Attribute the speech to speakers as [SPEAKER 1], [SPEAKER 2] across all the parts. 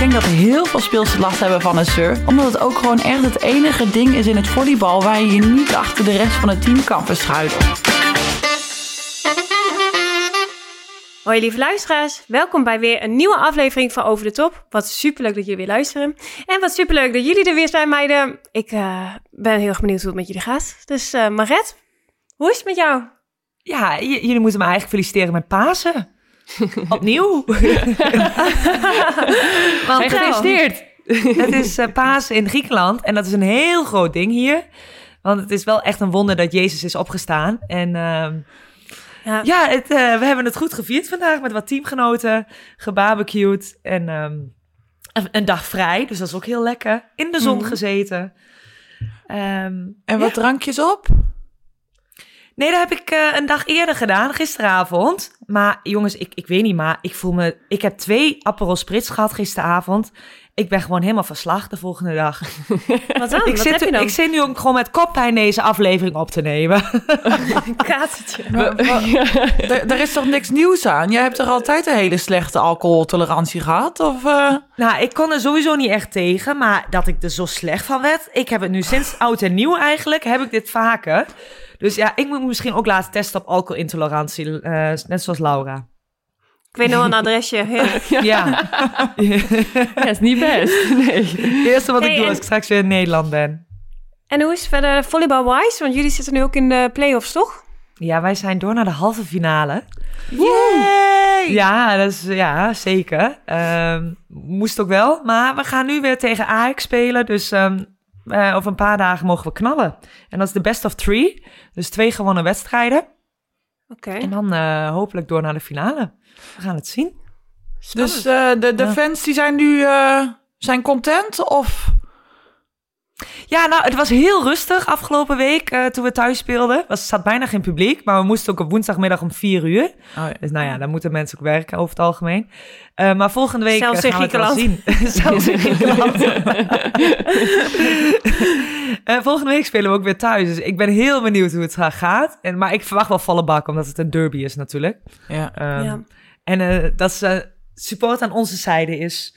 [SPEAKER 1] denk dat heel veel speelsters last hebben van een surf. Omdat het ook gewoon echt het enige ding is in het volleybal waar je je niet achter de rest van het team kan verschuilen.
[SPEAKER 2] Hoi lieve luisteraars, welkom bij weer een nieuwe aflevering van Over de Top. Wat superleuk dat jullie weer luisteren. En wat superleuk dat jullie er weer zijn, meiden. Ik uh, ben heel erg benieuwd hoe het met jullie gaat. Dus uh, Maret, hoe is het met jou?
[SPEAKER 3] Ja, jullie moeten me eigenlijk feliciteren met Pasen. Opnieuw. Want gefeliciteerd. Het is uh, Pasen in Griekenland en dat is een heel groot ding hier. Want het is wel echt een wonder dat Jezus is opgestaan. En ja, ja het, uh, we hebben het goed gevierd vandaag met wat teamgenoten, gebarbecued en um, een dag vrij. Dus dat is ook heel lekker. In de zon mm. gezeten.
[SPEAKER 1] Um, en wat ja. drankjes op?
[SPEAKER 3] Nee, dat heb ik uh, een dag eerder gedaan, gisteravond. Maar jongens, ik, ik weet niet, maar ik voel me... Ik heb twee Aperol Spritz gehad gisteravond. Ik ben gewoon helemaal verslag de volgende dag.
[SPEAKER 2] Wat dan?
[SPEAKER 3] Ik,
[SPEAKER 2] Wat
[SPEAKER 3] zit,
[SPEAKER 2] heb je dan?
[SPEAKER 3] ik zit nu ook gewoon met koppijn deze aflevering op te nemen.
[SPEAKER 2] Katertje.
[SPEAKER 1] Er is toch niks nieuws aan? Jij hebt er altijd een hele slechte alcoholtolerantie gehad? Of, uh...
[SPEAKER 3] Nou, ik kon er sowieso niet echt tegen. Maar dat ik er zo slecht van werd. Ik heb het nu sinds oud en nieuw eigenlijk. Heb ik dit vaker. Dus ja, ik moet misschien ook laten testen op alcoholintolerantie. Uh, net zoals Laura.
[SPEAKER 2] Ik weet nog een adresje.
[SPEAKER 3] Ja. ja.
[SPEAKER 4] ja, is niet best. Nee.
[SPEAKER 3] Het eerste wat hey, ik doe als ik straks weer in Nederland ben.
[SPEAKER 2] En hoe is het verder volleybal-wise? Want jullie zitten nu ook in de play-offs, toch?
[SPEAKER 3] Ja, wij zijn door naar de halve finale.
[SPEAKER 2] Yay!
[SPEAKER 3] Ja, dat is, ja zeker. Um, moest ook wel. Maar we gaan nu weer tegen Ajax spelen. Dus um, uh, over een paar dagen mogen we knallen. En dat is de best of three. Dus twee gewonnen wedstrijden.
[SPEAKER 2] Oké. Okay.
[SPEAKER 3] En dan uh, hopelijk door naar de finale. We gaan het zien.
[SPEAKER 1] Spannend. Dus uh, de, de ja. fans die zijn nu uh, zijn content of?
[SPEAKER 3] Ja, nou, het was heel rustig afgelopen week uh, toen we thuis speelden. Er zat bijna geen publiek, maar we moesten ook op woensdagmiddag om vier uur. Oh, ja. Dus nou ja, dan moeten mensen ook werken over het algemeen. Uh, maar volgende week
[SPEAKER 2] Zelfs
[SPEAKER 3] gaan we het zien.
[SPEAKER 2] Zelfs
[SPEAKER 3] in Griekenland. volgende week spelen we ook weer thuis. Dus ik ben heel benieuwd hoe het gaat. En, maar ik verwacht wel volle bak, omdat het een derby is natuurlijk.
[SPEAKER 1] Ja.
[SPEAKER 3] Um, ja. En dat ze support aan onze zijde is.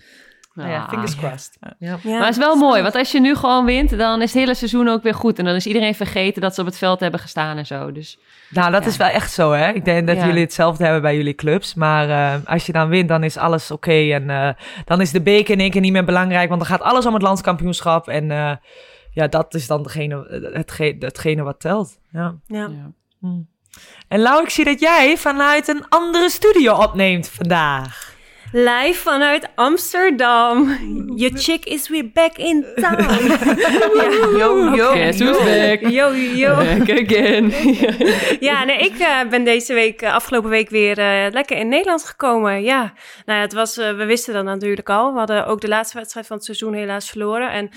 [SPEAKER 3] Nou ja, fingers crossed.
[SPEAKER 4] Ja. Ja. Maar het is wel mooi, want als je nu gewoon wint, dan is het hele seizoen ook weer goed. En dan is iedereen vergeten dat ze op het veld hebben gestaan en zo. Dus,
[SPEAKER 3] nou, dat is wel echt zo, hè? Ik denk dat jullie hetzelfde hebben bij jullie clubs. Maar uh, als je dan wint, dan is alles oké. Okay. En uh, dan is de beker in één keer niet meer belangrijk, want dan gaat alles om het landskampioenschap. En uh, ja, dat is dan degene, hetgene, hetgene wat telt. Ja.
[SPEAKER 2] ja.
[SPEAKER 3] Hm. En Lau, ik zie dat jij vanuit een andere studio opneemt vandaag.
[SPEAKER 2] Live vanuit Amsterdam. Your chick is weer back in town.
[SPEAKER 3] ja. Yo, yo,
[SPEAKER 4] Guess who's back?
[SPEAKER 2] Yo, yo.
[SPEAKER 4] Back again.
[SPEAKER 2] ja, nee, ik uh, ben deze week, uh, afgelopen week weer uh, lekker in Nederland gekomen. Ja, nou ja, het was, we wisten dat natuurlijk al. We hadden ook de laatste wedstrijd van het seizoen helaas verloren. En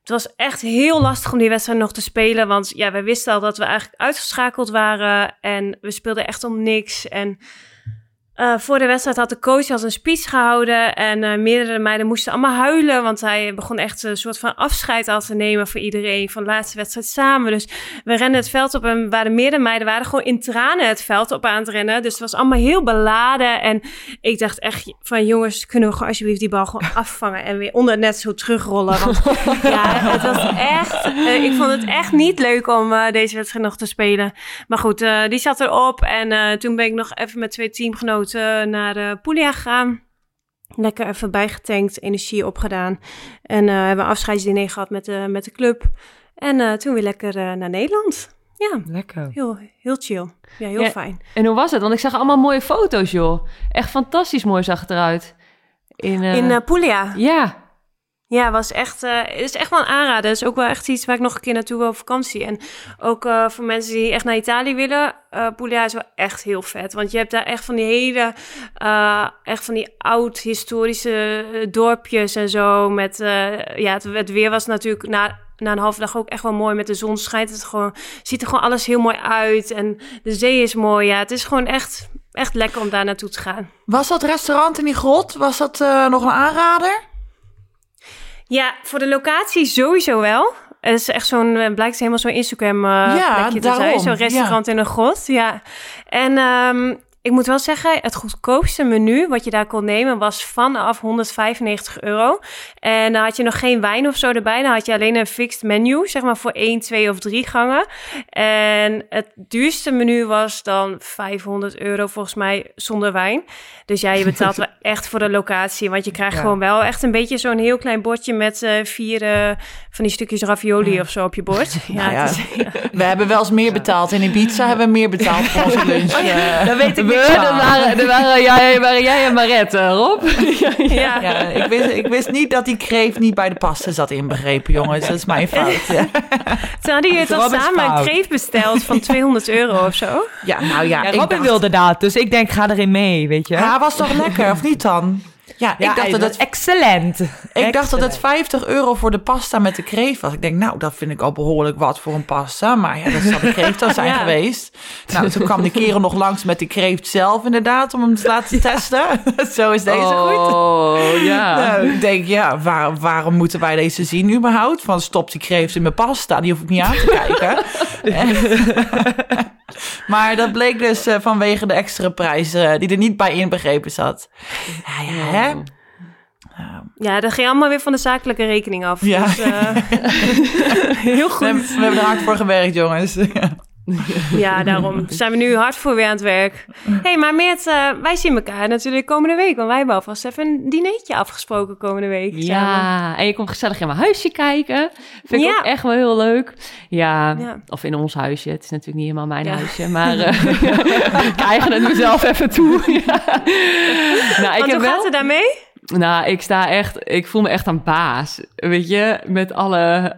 [SPEAKER 2] het was echt heel lastig om die wedstrijd nog te spelen. Want ja, wij wisten al dat we eigenlijk uitgeschakeld waren. En we speelden echt om niks. En uh, voor de wedstrijd had de coach als een speech gehouden. En uh, meerdere meiden moesten allemaal huilen. Want hij begon echt een soort van afscheid al te nemen voor iedereen. Van de laatste wedstrijd samen. Dus we renden het veld op. En waren meerdere meiden waren gewoon in tranen het veld op aan het rennen. Dus het was allemaal heel beladen. En ik dacht echt van jongens, kunnen we gewoon alsjeblieft die bal gewoon afvangen. En weer onder het net zo terugrollen. Want ja, het was echt... Uh, ik vond het echt niet leuk om deze wedstrijd nog te spelen. Maar goed, die zat erop. En toen ben ik nog even met twee teamgenoten naar de Puglia gegaan. Lekker even bijgetankt, energie opgedaan. En uh, hebben een afscheidsdiner gehad met de, met de club. En uh, toen weer lekker uh, naar Nederland. Ja,
[SPEAKER 3] lekker.
[SPEAKER 2] Heel, heel chill. Ja, heel ja, fijn.
[SPEAKER 4] En hoe was het? Want ik zag allemaal mooie foto's, joh. Echt fantastisch mooi zag het eruit.
[SPEAKER 2] In, In Puglia?
[SPEAKER 4] Ja.
[SPEAKER 2] Ja, was echt, uh, is echt wel een aanrader. Het is ook wel echt iets waar ik nog een keer naartoe wil op vakantie. En ook uh, voor mensen die echt naar Italië willen, uh, Puglia is wel echt heel vet. Want je hebt daar echt van die hele, echt van die oud-historische dorpjes en zo. Met, ja, het, het, weer was natuurlijk na, na een halve dag ook echt wel mooi. Met de zon schijnt het gewoon, ziet er gewoon alles heel mooi uit. En de zee is mooi, ja. Het is gewoon echt, echt lekker om daar naartoe te gaan.
[SPEAKER 1] Was dat restaurant in die grot, was dat nog een aanrader?
[SPEAKER 2] Ja, voor de locatie sowieso wel. Het is echt zo'n, blijkt helemaal zo'n Instagram uh,
[SPEAKER 1] ja,
[SPEAKER 2] plekje te zijn. Zo'n restaurant
[SPEAKER 1] ja.
[SPEAKER 2] in een grot, ja. En um, ik moet wel zeggen, het goedkoopste menu wat je daar kon nemen was vanaf 195 euro. En dan had je nog geen wijn of zo erbij. Dan had je alleen een fixed menu, zeg maar voor 1, 2 of 3 gangen. En het duurste menu was dan 500 euro volgens mij zonder wijn. Dus ja, je betaalt wel echt voor de locatie. Want je krijgt gewoon wel echt een beetje zo'n heel klein bordje met uh, vier uh, van die stukjes ravioli of zo op je bord.
[SPEAKER 1] Ja, is, We hebben wel eens meer betaald. In Ibiza hebben we meer betaald voor onze lunch. Oh,
[SPEAKER 3] uh, dat weet ik
[SPEAKER 4] Er waren, waren, jij, waren jij en Marette, Rob.
[SPEAKER 1] ja, ja. ik, wist, ik wist niet dat die kreef niet bij de pasta zat inbegrepen, jongens. Dat is mijn fout. Ja.
[SPEAKER 2] Toen hadden jullie toch samen een kreef besteld van 200 euro of zo?
[SPEAKER 1] Ja, nou ja.
[SPEAKER 3] ja Robin dacht... wilde dat, dus ik denk, ga erin mee, weet je.
[SPEAKER 1] Ja, was toch lekker, of niet dan?
[SPEAKER 3] Ja, ik dacht dat het
[SPEAKER 1] excellent. Ik dacht dat het 50 euro voor de pasta met de kreeft was. Ik denk, nou, dat vind ik al behoorlijk wat voor een pasta. Maar ja, dat zal de kreeft dan zijn geweest. Nou, toen kwam de kerel nog langs met de kreeft zelf inderdaad, om hem te laten testen. Zo is deze oh, goed.
[SPEAKER 4] Oh, ja.
[SPEAKER 1] Nou, ik denk, ja, waar, waarom moeten wij deze zien überhaupt? Van stop die kreeft in mijn pasta, die hoef ik niet aan te kijken. Maar dat bleek dus uh, vanwege de extra prijs uh, die er niet bij inbegrepen zat. Ja, ja, hè?
[SPEAKER 2] Ja, dat ging allemaal weer van de zakelijke rekening af. Ja. Dus, uh, heel goed.
[SPEAKER 1] We, we, hebben er hard voor gewerkt, jongens.
[SPEAKER 2] ja, daarom zijn we nu hard voor weer aan het werk. hey, maar Meert, uh, wij zien elkaar natuurlijk komende week. Want wij hebben alvast even een dinertje afgesproken komende week.
[SPEAKER 4] Ja, en je komt gezellig in mijn huisje kijken. Vind ik ook echt wel heel leuk. Ja, of in ons huisje. Het is natuurlijk niet helemaal mijn huisje. Maar uh, ik eigen het mezelf even toe.
[SPEAKER 2] nou, ik heb hoe wel... gaat het daarmee?
[SPEAKER 4] Nou, ik sta echt, ik voel me echt een baas. Weet je, met alle,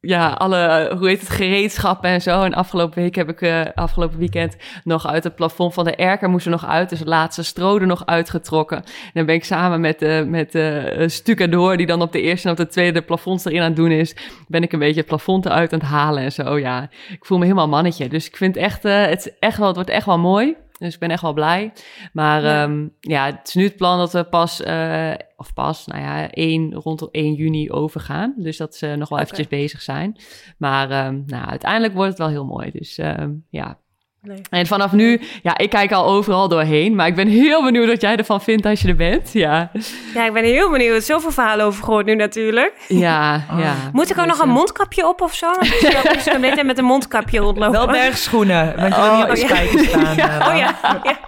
[SPEAKER 4] ja, alle, hoe heet het, gereedschappen en zo. En afgelopen week heb ik, uh, afgelopen weekend nog uit het plafond van de erker moest er nog uit. Dus het laatste stro er nog uitgetrokken. En dan ben ik samen met, de met de stucadoor, die dan op de eerste en op de tweede plafonds erin aan het doen is, ben ik een beetje het plafond eruit aan het halen en zo. Ja, ik voel me helemaal mannetje. Dus ik vind echt, uh, het, echt wel, het wordt echt wel mooi. Dus ik ben echt wel blij. Maar ja, um, ja het is nu het plan dat we pas, uh, of pas, nou ja, 1, rond 1 juni overgaan. Dus dat ze nog wel okay. eventjes bezig zijn. Maar um, nou, uiteindelijk wordt het wel heel mooi. Dus um, ja, Nee. En vanaf nu, ja, ik kijk al overal doorheen. Maar ik ben heel benieuwd wat jij ervan vindt als je er bent. Ja,
[SPEAKER 2] ja ik ben heel benieuwd. Zoveel verhalen over gehoord nu natuurlijk.
[SPEAKER 4] Ja, oh. ja.
[SPEAKER 2] Moet ik ook nog een mondkapje op of zo? Dus ik kan met een mondkapje rondlopen.
[SPEAKER 3] Wel bergschoenen, want je oh, niet op ja. staan. Uh,
[SPEAKER 2] oh ja, ja.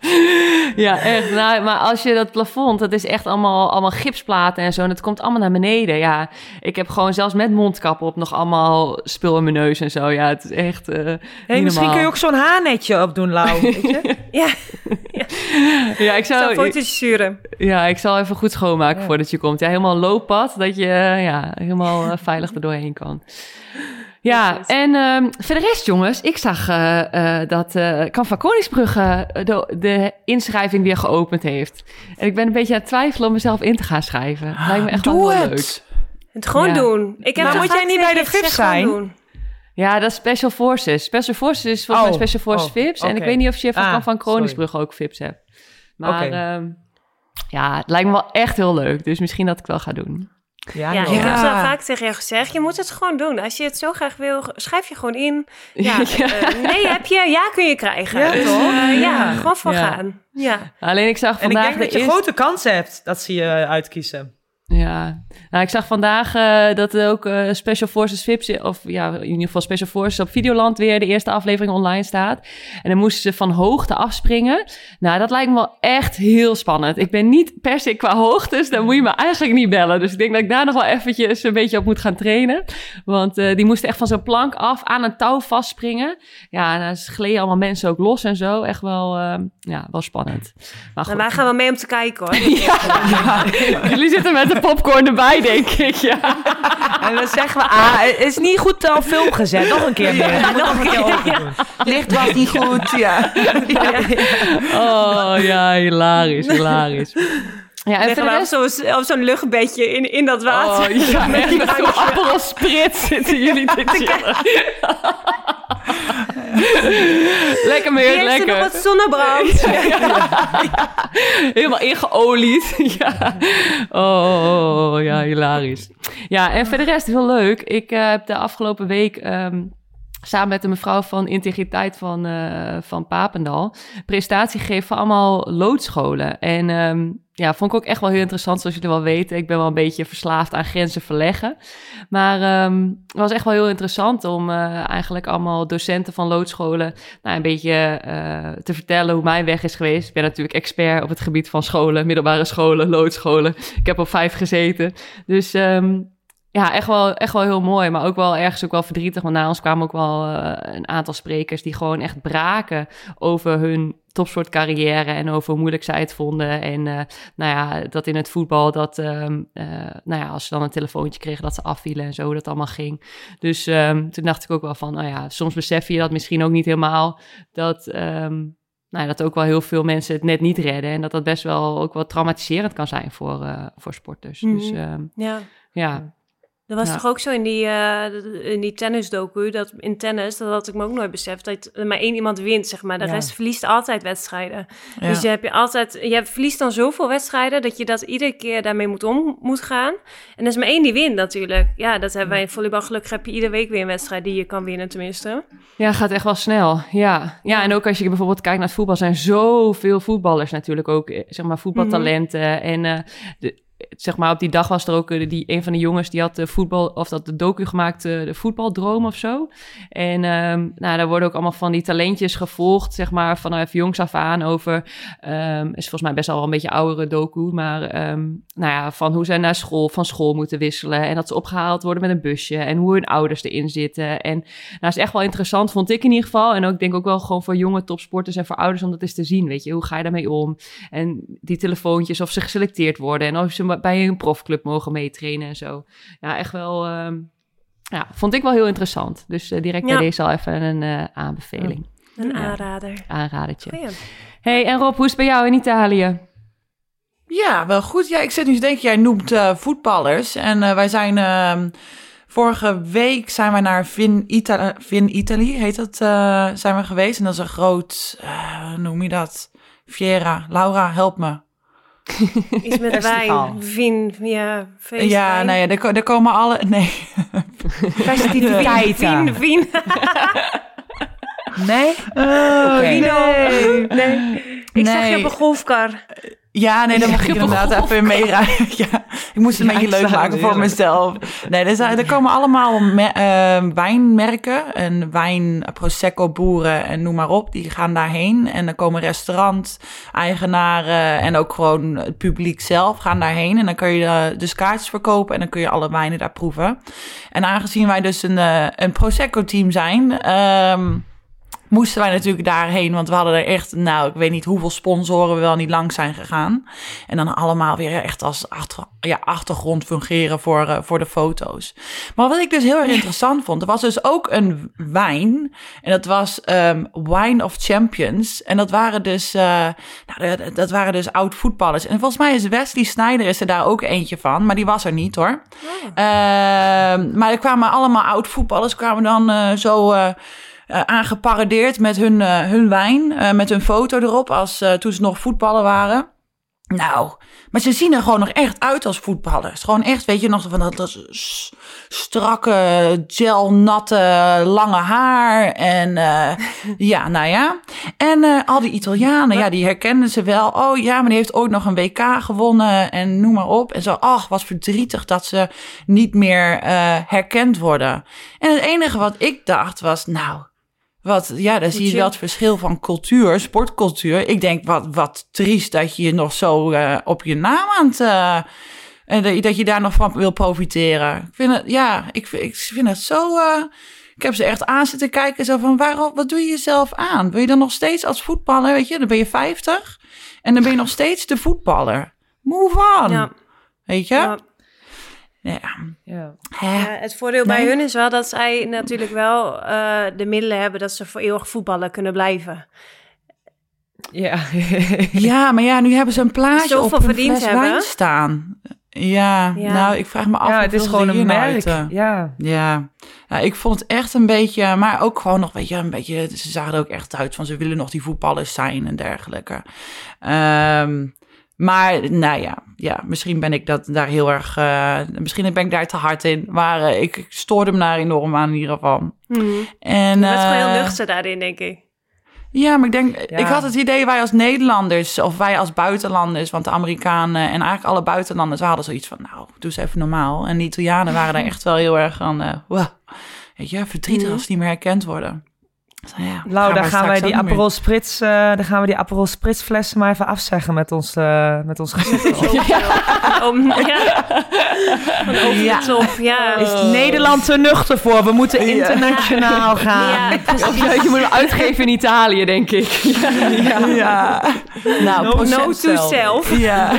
[SPEAKER 4] ja, echt. Nou, maar als je dat plafond, dat is echt allemaal, allemaal gipsplaten en zo. En het komt allemaal naar beneden. Ja, ik heb gewoon zelfs met mondkap op nog allemaal spul in mijn neus en zo. Ja, het is echt. Uh,
[SPEAKER 3] hey, misschien kun je ook zo'n haarnetje opdoen, Lau. Weet je?
[SPEAKER 2] ja.
[SPEAKER 4] ja. ja. ik zou.
[SPEAKER 2] foto's sturen.
[SPEAKER 4] Ja, ik zal even goed schoonmaken voordat je komt. Ja, helemaal looppad, dat je ja, helemaal uh, veilig er doorheen kan. Ja, en um, voor de rest, jongens, ik zag uh, uh, dat uh, van Koningsbrugge de, de, inschrijving weer geopend heeft. En ik ben een beetje aan het twijfelen om mezelf in te gaan schrijven. Lijkt me echt
[SPEAKER 1] Doe
[SPEAKER 4] wel
[SPEAKER 1] het.
[SPEAKER 4] leuk.
[SPEAKER 2] Het gewoon ja. doen.
[SPEAKER 3] Ik heb maar moet jij niet bij de VIP zijn?
[SPEAKER 4] Ja, dat is Special Forces. Special Forces is volgens oh. mij Special Forces oh. VIPs. Okay. En ik weet niet of je van, ah, van Koningsbrugge ook VIPs hebt. Maar okay. um, ja, het lijkt me wel echt heel leuk. Dus misschien dat ik wel ga doen.
[SPEAKER 2] Ja, ja, ik heb zo vaak tegen jou gezegd, je moet het gewoon doen. Als je het zo graag wil, schrijf je gewoon in. Ja, ja. Uh, nee, heb je, ja, kun je krijgen. Ja, uh, ja gewoon voor gaan. Ja.
[SPEAKER 4] Alleen ik zag vandaag...
[SPEAKER 3] En ik denk dat je grote kans hebt dat ze je uitkiezen.
[SPEAKER 4] Ja, nou, ik zag vandaag uh, dat ook uh, Special Forces VIPs, of ja, in ieder geval Special Forces op Videoland weer de eerste aflevering online staat. En dan moesten ze van hoogte afspringen. Nou, dat lijkt me wel echt heel spannend. Ik ben niet per se qua hoogte, dus dan moet je me eigenlijk niet bellen. Dus ik denk dat ik daar nog wel eventjes een beetje op moet gaan trainen. Want uh, die moesten echt van zo'n plank af aan een touw vastspringen. Ja, en dan gleden allemaal mensen ook los en zo. Echt wel, ja, wel spannend.
[SPEAKER 2] Maar goed. Nou, wij gaan wel mee om te kijken hoor.
[SPEAKER 4] ja. ja. Jullie zitten met de popcorn erbij, denk ik. Ja.
[SPEAKER 3] En dan zeggen we, ah, het is niet goed op film gezet. Nog een keer meer. Ja, nog een keer
[SPEAKER 1] Licht was niet goed, ja.
[SPEAKER 4] Oh, ja, hilarisch, hilarisch.
[SPEAKER 2] Ja, en verder rest... op zo'n zo luchtbedje in, in dat water.
[SPEAKER 4] Oh, ja, met zo'n Aperol Spritz zitten jullie te chillen. lekker meer, lekker.
[SPEAKER 2] nog wat zonnebrand. Ja,
[SPEAKER 4] Helemaal ingeolied. ja. Oh, ja, hilarisch. Ja, en voor de rest heel leuk. Ik uh, heb de afgelopen week... Um, samen met de mevrouw van integriteit van, uh, van Papendal presentatie gegeven van allemaal loodscholen. En um, ja, vond ik ook echt wel heel interessant, zoals jullie wel weten. Ik ben wel een beetje verslaafd aan grenzen verleggen. Maar um, het was echt wel heel interessant om uh, eigenlijk allemaal docenten van loodscholen nou, een beetje uh, te vertellen hoe mijn weg is geweest. Ik ben natuurlijk expert op het gebied van scholen, middelbare scholen, loodscholen. Ik heb op vijf gezeten. Dus um, ja, echt wel, echt wel heel mooi. Maar ook wel ergens ook wel verdrietig. Want na ons kwamen ook wel uh, een aantal sprekers die gewoon echt braken over hun topsportcarrière en over hoe moeilijk zij het vonden. En uh, nou ja, dat in het voetbal, dat um, uh, nou ja, als ze dan een telefoontje kregen, dat ze afvielen en zo, hoe dat allemaal ging. Dus um, toen dacht ik ook wel van, nou ja, soms besef je dat misschien ook niet helemaal. Dat, um, nou ja, dat ook wel heel veel mensen het net niet redden. En dat dat best wel ook wel traumatiserend kan zijn voor, uh, voor sporters. Mm -hmm. Dus ja. ja.
[SPEAKER 2] Dat was ja. toch ook zo in die, uh, in die tennisdocu, dat in tennis, dat had ik me ook nooit beseft, dat maar één iemand wint, zeg maar. De ja. rest verliest altijd wedstrijden. Ja. Dus je, hebt je, altijd, je verliest dan zoveel wedstrijden, dat je dat iedere keer daarmee moet om moet gaan. En er is maar één die wint natuurlijk. Ja, dat hebben wij in volleybal gelukkig, heb je iedere week weer een wedstrijd die je kan winnen tenminste.
[SPEAKER 4] Ja, gaat echt wel snel, ja. Ja, en ook als je bijvoorbeeld kijkt naar het voetbal, zijn zoveel voetballers natuurlijk ook, zeg maar, voetbaltalenten. Mm -hmm. En uh, de, zeg maar, op die dag was er ook die, een van de jongens die had de voetbal, of dat de docu gemaakt, de voetbaldroom of zo. En um, nou, daar worden ook allemaal van die talentjes gevolgd, zeg maar, vanaf jongs af aan over, um, is volgens mij best wel een beetje oudere docu, maar um, nou ja, van hoe zij naar school, van school moeten wisselen en dat ze opgehaald worden met een busje en hoe hun ouders erin zitten. En nou, is echt wel interessant, vond ik in ieder geval. En ook denk ook wel gewoon voor jonge topsporters en voor ouders om dat eens te zien, weet je. Hoe ga je daarmee om? En die telefoontjes, of ze geselecteerd worden en of ze bij een profclub mogen meetrainen en zo. Ja, echt wel. Um, ja, vond ik wel heel interessant. Dus uh, direct ja. bij deze al even een uh, aanbeveling.
[SPEAKER 2] Een aanrader.
[SPEAKER 4] Aanradertje. Hey, en Rob, hoe is het bij jou in Italië?
[SPEAKER 1] Ja, wel goed. Ja, ik zit nu te denken, jij noemt uh, voetballers. En wij zijn... ehm, Vorige week zijn we naar Vin, Ita Vin Italy, heet dat, zijn we geweest. En dat is een groot, hoe noem je dat? Fiera. Laura, help me.
[SPEAKER 2] Iets met wijn, vin, ja, feest.
[SPEAKER 1] Ja, nou ja, er, er komen alle... Nee.
[SPEAKER 2] Festiviteiten. Vin, vin.
[SPEAKER 1] Nee?
[SPEAKER 2] Oh, okay. nee. nee. Ik
[SPEAKER 1] Nee.
[SPEAKER 2] zag je op een golfkar.
[SPEAKER 1] Ja, nee, dan mag ik inderdaad even meerijden. Ja, ik moest het een beetje leuk maken voor mezelf. Nee, er, zijn, er komen allemaal me- eh, wijnmerken en wijn, Prosecco boeren en noem maar op. Die gaan daarheen en dan komen restaurant-eigenaren en ook gewoon het publiek zelf gaan daarheen. En dan kun je eh, dus kaartjes verkopen en dan kun je alle wijnen daar proeven. En aangezien wij dus een, eh, een Prosecco-team zijn... ehm, moesten wij natuurlijk daarheen, want we hadden er echt, nou, ik weet niet hoeveel sponsoren we wel niet langs zijn gegaan. En dan allemaal weer echt als achter, ja, achtergrond fungeren voor, eh, voor de foto's. Maar wat ik dus heel erg interessant vond, er was dus ook een wijn. En dat was ehm, Wine of Champions. En dat waren dus, eh, nou, dat, dat waren dus oud voetballers. En volgens mij is Wesley Snyder is er daar ook eentje van, maar die was er niet hoor. Ehm, maar er kwamen allemaal oud voetballers, kwamen dan eh, zo eh, aangeparadeerd met hun, eh, hun wijn, eh, met hun foto erop, als toen ze nog voetballen waren. Nou, maar ze zien er gewoon nog echt uit als voetballers. Gewoon echt, weet je, nog van dat, dat strakke, gelnatte, lange haar. En ja, nou ja. En al die Italianen, ja, die herkenden ze wel. Oh ja, maar die heeft ooit nog een WK gewonnen en noem maar op. En zo, ach, wat verdrietig dat ze niet meer herkend worden. En het enige wat ik dacht was, nou, wat, ja, dan zie je
[SPEAKER 2] je-
[SPEAKER 1] wel het verschil van cultuur, sportcultuur. Ik denk, wat, wat triest dat je nog zo eh, op je naam aan het... eh, en dat je- je daar nog van wil profiteren. Ik vind het, ja, ik, ik vind het zo... eh, ik heb ze echt aan zitten kijken, zo van, waarom, wat doe je jezelf aan? Wil je dan nog steeds als voetballer, weet je, dan ben je 50 en dan ben je nog steeds de voetballer. Move on,
[SPEAKER 2] Ja.
[SPEAKER 1] weet je?
[SPEAKER 2] Ja.
[SPEAKER 1] Ja.
[SPEAKER 3] Ja.
[SPEAKER 2] Het voordeel bij hun is wel dat zij natuurlijk wel eh, de middelen hebben dat ze voor eeuwig voetballen kunnen blijven.
[SPEAKER 3] Ja.
[SPEAKER 1] Ja, maar ja, nu hebben ze een plaatje
[SPEAKER 2] Zoveel
[SPEAKER 1] op een
[SPEAKER 2] verdiend
[SPEAKER 1] fles
[SPEAKER 2] hebben.
[SPEAKER 1] wijn staan. Ja,
[SPEAKER 2] Ja.
[SPEAKER 1] nou, ik vraag me af
[SPEAKER 3] ja, het is gewoon een
[SPEAKER 1] hierin
[SPEAKER 3] merk.
[SPEAKER 1] uiten.
[SPEAKER 3] Ja.
[SPEAKER 1] Ja. ja, ik vond het echt een beetje, maar ook gewoon nog, weet je, een beetje, ze zagen er ook echt uit van ze willen nog die voetballers zijn en dergelijke. Ehm, maar nou ja, ja, misschien ben ik dat daar heel erg. Uh, misschien ben ik daar te hard in. Maar uh, ik, ik stoorde me daar enorm aan in ieder geval.
[SPEAKER 2] Hmm. En, je bent gewoon heel nuchter daarin, denk ik.
[SPEAKER 1] Ja, maar ik denk, ik had het idee wij als Nederlanders of wij als buitenlanders, want de Amerikanen en eigenlijk alle buitenlanders hadden zoiets van, nou, doe eens even normaal. En de Italianen waren daar echt wel heel erg aan, uh, wow, weet je, verdrietig mhm. als ze niet meer herkend worden.
[SPEAKER 3] Ja, Lau, daar gaan wij die Aperol Spritz, uh, daar gaan we die Aperol Spritz flessen maar even afzeggen met ons, uh, met ons gezicht. ja. Om, ja.
[SPEAKER 2] ja. ja.
[SPEAKER 3] Is Nederland te nuchter voor? We moeten internationaal gaan. Ja,
[SPEAKER 4] je moet hem uitgeven in Italië, denk ik.
[SPEAKER 1] Ja. ja.
[SPEAKER 2] Nou, no, no to self.
[SPEAKER 1] Ja.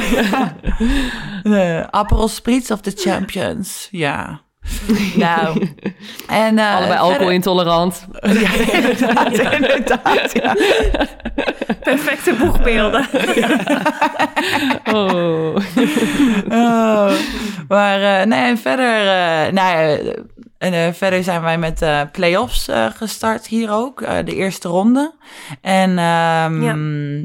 [SPEAKER 1] Uh, Aperol Spritz of the Champions. Ja. Nou,
[SPEAKER 4] en... Uh, Allebei alcoholintolerant.
[SPEAKER 1] ja, inderdaad, inderdaad, ja.
[SPEAKER 2] Perfecte boegbeelden.
[SPEAKER 1] oh. oh. Maar uh, nee, en verder... Uh, nou en verder zijn wij met play-offs gestart hier ook, de eerste ronde. En um, ja.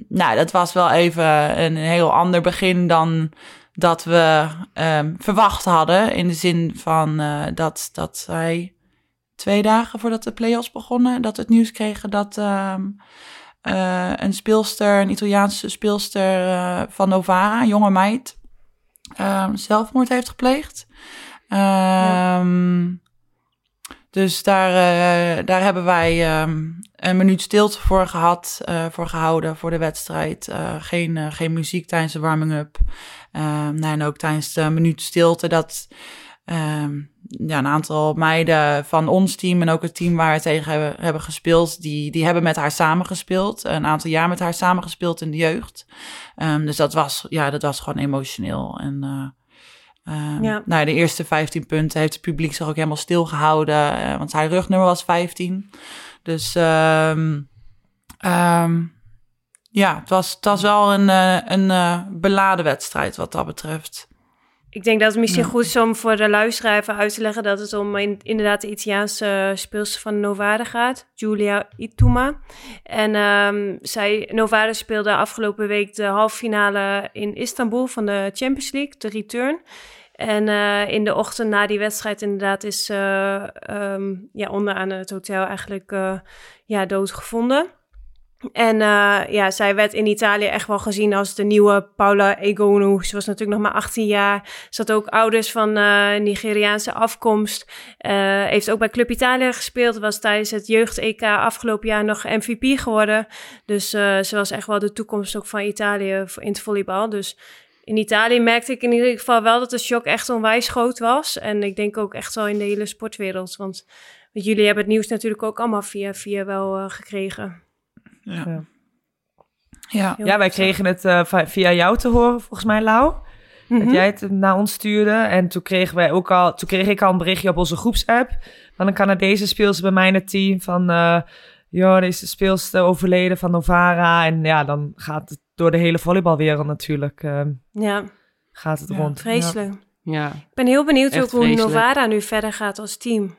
[SPEAKER 1] nou, dat was wel even een heel ander begin dan dat we um, verwacht hadden. In de zin van uh, dat, dat zij twee dagen voordat de play-offs begonnen, dat we het nieuws kregen dat um, uh, een speelster, een Italiaanse speelster uh, van Novara, een jonge meid, um, zelfmoord heeft gepleegd. Ja. Dus daar, daar hebben wij een minuut stilte voor gehad, uh, voor gehouden voor de wedstrijd. Uh, geen, geen muziek tijdens de warming-up. Nee, en ook tijdens de minuut stilte dat um, ja, een aantal meiden van ons team en ook het team waar we tegen hebben, hebben gespeeld, die, die hebben met haar samengespeeld. Een aantal jaar met haar samengespeeld in de jeugd. dus dat was, ja, dat was gewoon emotioneel. En Um, ja. Nou, de eerste 15 punten heeft het publiek zich ook helemaal stilgehouden, uh, want zijn rugnummer was 15. Dus um, um, ja, het was, het was wel een, uh, een uh, beladen wedstrijd wat dat betreft.
[SPEAKER 2] Ik denk dat het misschien ja. goed is om voor de luisteraar even uit te leggen dat het om in, inderdaad de Italiaanse speelster van Novara gaat, Giulia Ituma. En um, zij, Novara speelde afgelopen week de halve finale in Istanbul van de Champions League, de return. En uh, in de ochtend na die wedstrijd inderdaad is uh, um, ja, onderaan het hotel eigenlijk uh, ja, doodgevonden. En ja, zij werd in Italië echt wel gezien als de nieuwe Paula Egonu. Ze was natuurlijk nog maar 18 jaar. Ze had ook ouders van Nigeriaanse afkomst. heeft ook bij Club Italia gespeeld. Was tijdens het jeugd-EK afgelopen jaar nog MVP geworden. Dus ze was echt wel de toekomst ook van Italië in het volleybal. Dus in Italië merkte ik in ieder geval wel dat de shock echt onwijs groot was. En ik denk ook echt wel in de hele sportwereld. Want jullie hebben het nieuws natuurlijk ook allemaal via, via wel uh, gekregen.
[SPEAKER 3] Ja. Ja, ja. wij kregen het uh, via jou te horen, volgens mij, Lau. Dat mhm. jij het naar ons stuurde. En toen kregen wij ook al, toen kreeg ik al een berichtje op onze groepsapp van een Canadese speelster bij mij in het team. Van uh, joh, deze speelster overleden van Novara. En ja, dan gaat het door de hele volleybalwereld natuurlijk. Uh, ja. Gaat het rond.
[SPEAKER 2] Vreselijk. Ja. Ik ben heel benieuwd ook hoe Novara nu verder gaat als team.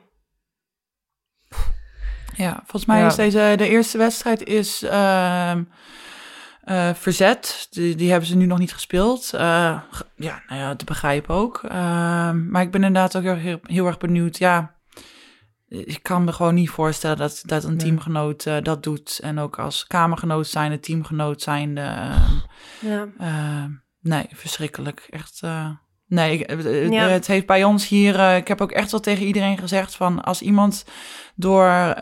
[SPEAKER 1] Ja, volgens mij is deze de eerste wedstrijd is uh, uh, verzet. Die, die hebben ze nu nog niet gespeeld. Uh, ja, nou ja, te begrijpen ook. Ehm, maar ik ben inderdaad ook heel, heel erg benieuwd. Ja, ik kan me gewoon niet voorstellen dat, dat een teamgenoot uh, dat doet. En ook als kamergenoot zijn, een teamgenoot zijn. Uh, ja. Uh, nee, verschrikkelijk. Echt. Nee, ja. het heeft bij ons hier. ik heb ook echt wel tegen iedereen gezegd: van als iemand door,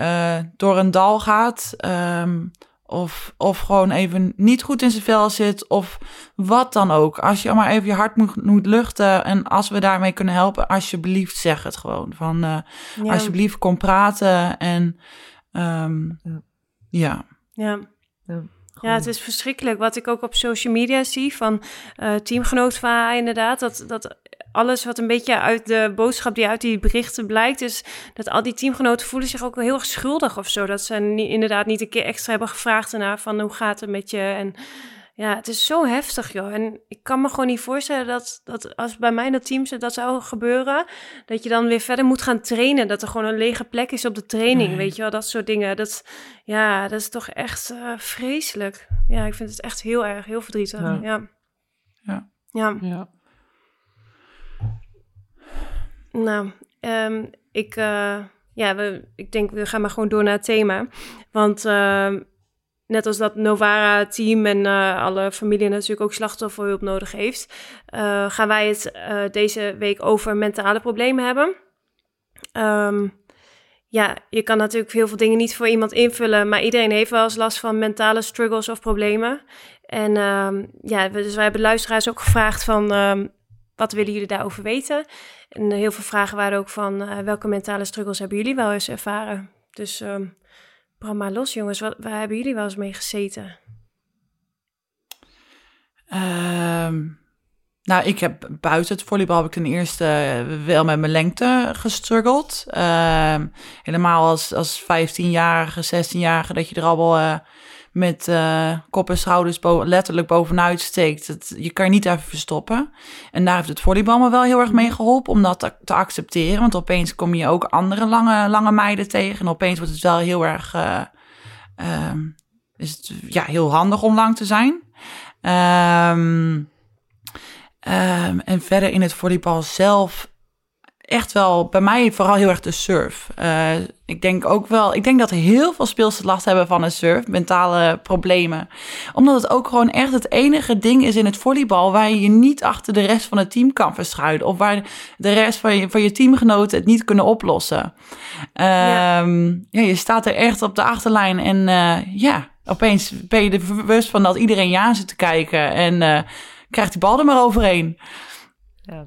[SPEAKER 1] door een dal gaat. Um, of, of gewoon even niet goed in zijn vel zit. Of wat dan ook. Als je maar even je hart moet, moet luchten. En als we daarmee kunnen helpen, alsjeblieft zeg het gewoon. Van uh, ja. alsjeblieft kom praten. En um, ja.
[SPEAKER 2] ja. ja. Ja, het is verschrikkelijk. Wat ik ook op social media zie van uh, teamgenoot van inderdaad. Dat, dat alles wat een beetje uit de boodschap die uit die berichten blijkt, is dat al die teamgenoten voelen zich ook heel erg schuldig of zo. Dat ze niet, inderdaad niet een keer extra hebben gevraagd ernaar van hoe gaat het met je? En ja, het is zo heftig, joh. En ik kan me gewoon niet voorstellen dat, dat als bij mij in dat team dat zou gebeuren, dat je dan weer verder moet gaan trainen. Dat er gewoon een lege plek is op de training, weet je wel, dat soort dingen. Dat, ja, dat is toch echt uh, vreselijk. Ja, ik vind het echt heel erg, heel verdrietig, ja.
[SPEAKER 1] Ja.
[SPEAKER 2] Ja. ja. Nou, ehm, ik, uh, ja, we, ik denk we gaan maar gewoon door naar het thema. Want uh, net als dat Novara-team en uh, alle familie natuurlijk ook slachtofferhulp nodig heeft, uh, gaan wij het deze week over mentale problemen hebben. Um, ja, je kan natuurlijk heel veel dingen niet voor iemand invullen, maar iedereen heeft wel eens last van mentale struggles of problemen. En ja, dus wij hebben luisteraars ook gevraagd van wat willen jullie daarover weten? En heel veel vragen waren ook van uh, welke mentale struggles hebben jullie wel eens ervaren? Dus um, maar los jongens, wat, waar hebben jullie wel eens mee gezeten?
[SPEAKER 1] Um, nou, ik heb buiten het volleybal heb ik ten eerste wel met mijn lengte gestruggeld. Uh, helemaal als, als 15-jarige, 16-jarige, dat je er al wel met uh, kop en schouders letterlijk bovenuit steekt. Je kan je niet even verstoppen. En daar heeft het volleybal me wel heel erg mee geholpen om dat te, te accepteren. Want opeens kom je ook andere lange, lange meiden tegen. En opeens wordt het wel heel erg... Uh, is het ja, heel handig om lang te zijn. Um, Um, en verder in het volleybal zelf echt wel bij mij vooral heel erg de surf. Uh, ik denk ook wel, ik denk dat heel veel speelsters last hebben van een surf, mentale problemen. Omdat het ook gewoon echt het enige ding is in het volleybal waar je je niet achter de rest van het team kan verschuilen. Of waar de rest van je, van je teamgenoten het niet kunnen oplossen. Um, ja. ja. je staat er echt op de achterlijn en uh, ja, opeens ben je er bewust van dat iedereen je aan zit te kijken. En uh, krijgt die bal er maar overheen. Ja.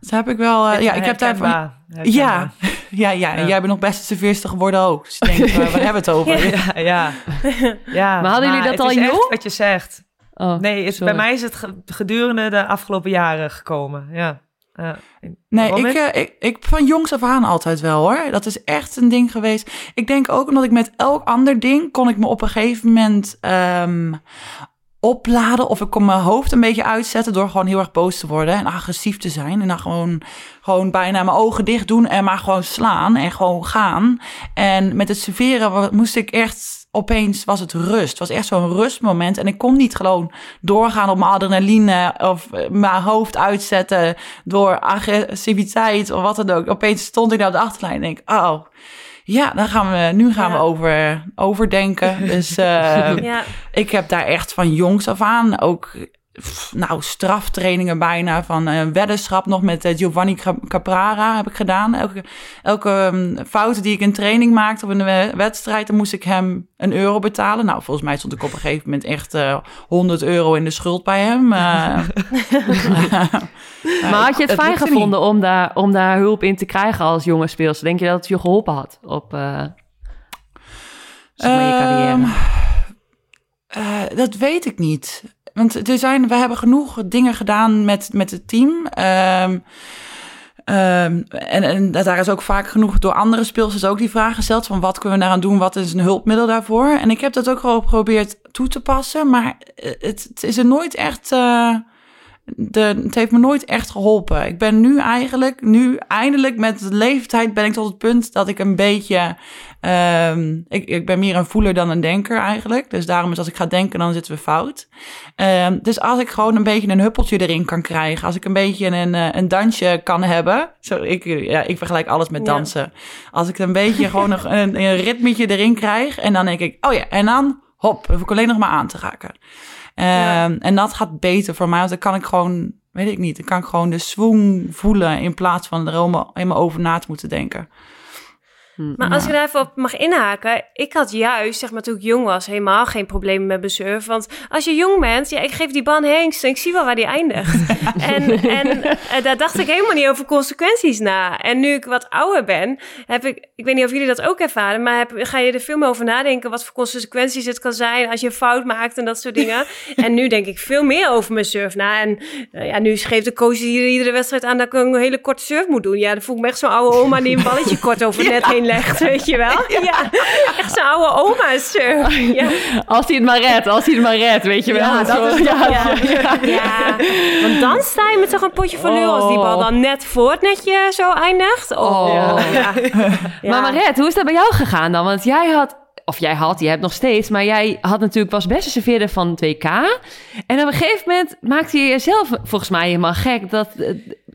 [SPEAKER 1] Dat heb ik wel. Uh, ja, ik heb daar. Van, ja, ja, ja. En jij bent nog best serveerster geworden ook. Dus ik denk, uh, waar hebben we het over?
[SPEAKER 3] ja, ja. ja.
[SPEAKER 4] Maar hadden jullie dat al jong?
[SPEAKER 3] Wat je zegt. Oh, nee, het, bij mij is het gedurende de afgelopen jaren gekomen. Ja. Uh,
[SPEAKER 1] nee, ik, uh, ik, ik van jongs af aan altijd wel hoor. Dat is echt een ding geweest. Ik denk ook omdat ik met elk ander ding kon ik me op een gegeven moment um, opladen of ik kon mijn hoofd een beetje uitzetten door gewoon heel erg boos te worden en agressief te zijn en dan gewoon gewoon bijna mijn ogen dicht doen en maar gewoon slaan en gewoon gaan. En met het serveren moest ik echt opeens was het rust. Het was echt zo'n rustmoment en ik kon niet gewoon doorgaan op mijn adrenaline of mijn hoofd uitzetten door agressiviteit of wat dan ook. Opeens stond ik daar op de achterlijn en denk, oh, ja, dan gaan we, nu gaan ja. we over, overdenken. Dus uh, ja. ik heb daar echt van jongs af aan ook nou, straftrainingen bijna van een uh, weddenschap nog met uh, Giovanni Caprara heb ik gedaan. Elke, elke um, fout die ik in training maakte of in de wedstrijd, dan moest ik hem een euro betalen. Nou, volgens mij stond ik op een gegeven moment echt uh, 100 euro in de schuld bij hem.
[SPEAKER 4] maar had je het, fijn gevonden om daar, om daar hulp in te krijgen als jonge speelster? Denk je dat het je geholpen had op zeg maar, je carrière?
[SPEAKER 1] Um, dat weet ik niet. Want er zijn, we hebben genoeg dingen gedaan met, met het team. Um, um, en, en daar is ook vaak genoeg door andere speelsters ook die vragen gesteld van wat kunnen we daaraan doen, wat is een hulpmiddel daarvoor. En ik heb dat ook wel geprobeerd toe te passen, maar het, het is er nooit echt... De, het heeft me nooit echt geholpen. Ik ben nu eigenlijk, nu eindelijk met de leeftijd ben ik tot het punt dat ik een beetje. Um, ik, ik ben meer een voeler dan een denker eigenlijk. Dus daarom is als ik ga denken, dan zitten we fout. Um, dus als ik gewoon een beetje een huppeltje erin kan krijgen, als ik een beetje een, eh, een dansje kan hebben. Zo, ik, ja, ik vergelijk alles met dansen. Ja. Als ik een beetje gewoon een, een, een ritmetje erin krijg en dan denk ik, oh ja, en dan hop, hoef ik alleen nog maar aan te raken. Ja. Um, en dat gaat beter voor mij, want dan kan ik gewoon, weet ik niet, dan kan ik gewoon de swoon voelen in plaats van er helemaal, helemaal over na te moeten denken.
[SPEAKER 2] Hm. Maar als ik daar even op mag inhaken, ik had juist, zeg maar toen ik jong was, helemaal geen problemen met mijn surf. Want als je jong bent, ja, ik geef die ban hengst en ik zie wel waar die eindigt. en en uh, daar dacht ik helemaal niet over consequenties na. En nu ik wat ouder ben, heb ik, ik weet niet of jullie dat ook ervaren, maar heb, ga je er veel meer over nadenken wat voor consequenties het kan zijn als je een fout maakt en dat soort dingen. en nu denk ik veel meer over mijn surf na. En uh, ja, nu geeft de coach iedere wedstrijd aan dat ik een hele korte surf moet doen. Ja, dan voel ik me echt zo'n oude oma die een balletje kort over net heen legt, weet je wel? Ja. Echt zo'n oude oma surf. Ja.
[SPEAKER 4] Als hij het maar redt, als hij het maar redt, weet je wel.
[SPEAKER 2] Ja, dat is ja, ja. ja. Want dan sta je met toch een potje van oh. als die bal dan net voor het netje zo eindigt. Oh,
[SPEAKER 4] oh. Ja. Maar Maret, hoe is dat bij jou gegaan dan? Want jij had of jij had, je hebt nog steeds, maar jij had natuurlijk was beste serveerder van het WK. En op een gegeven moment maakte je jezelf volgens mij helemaal gek dat eh,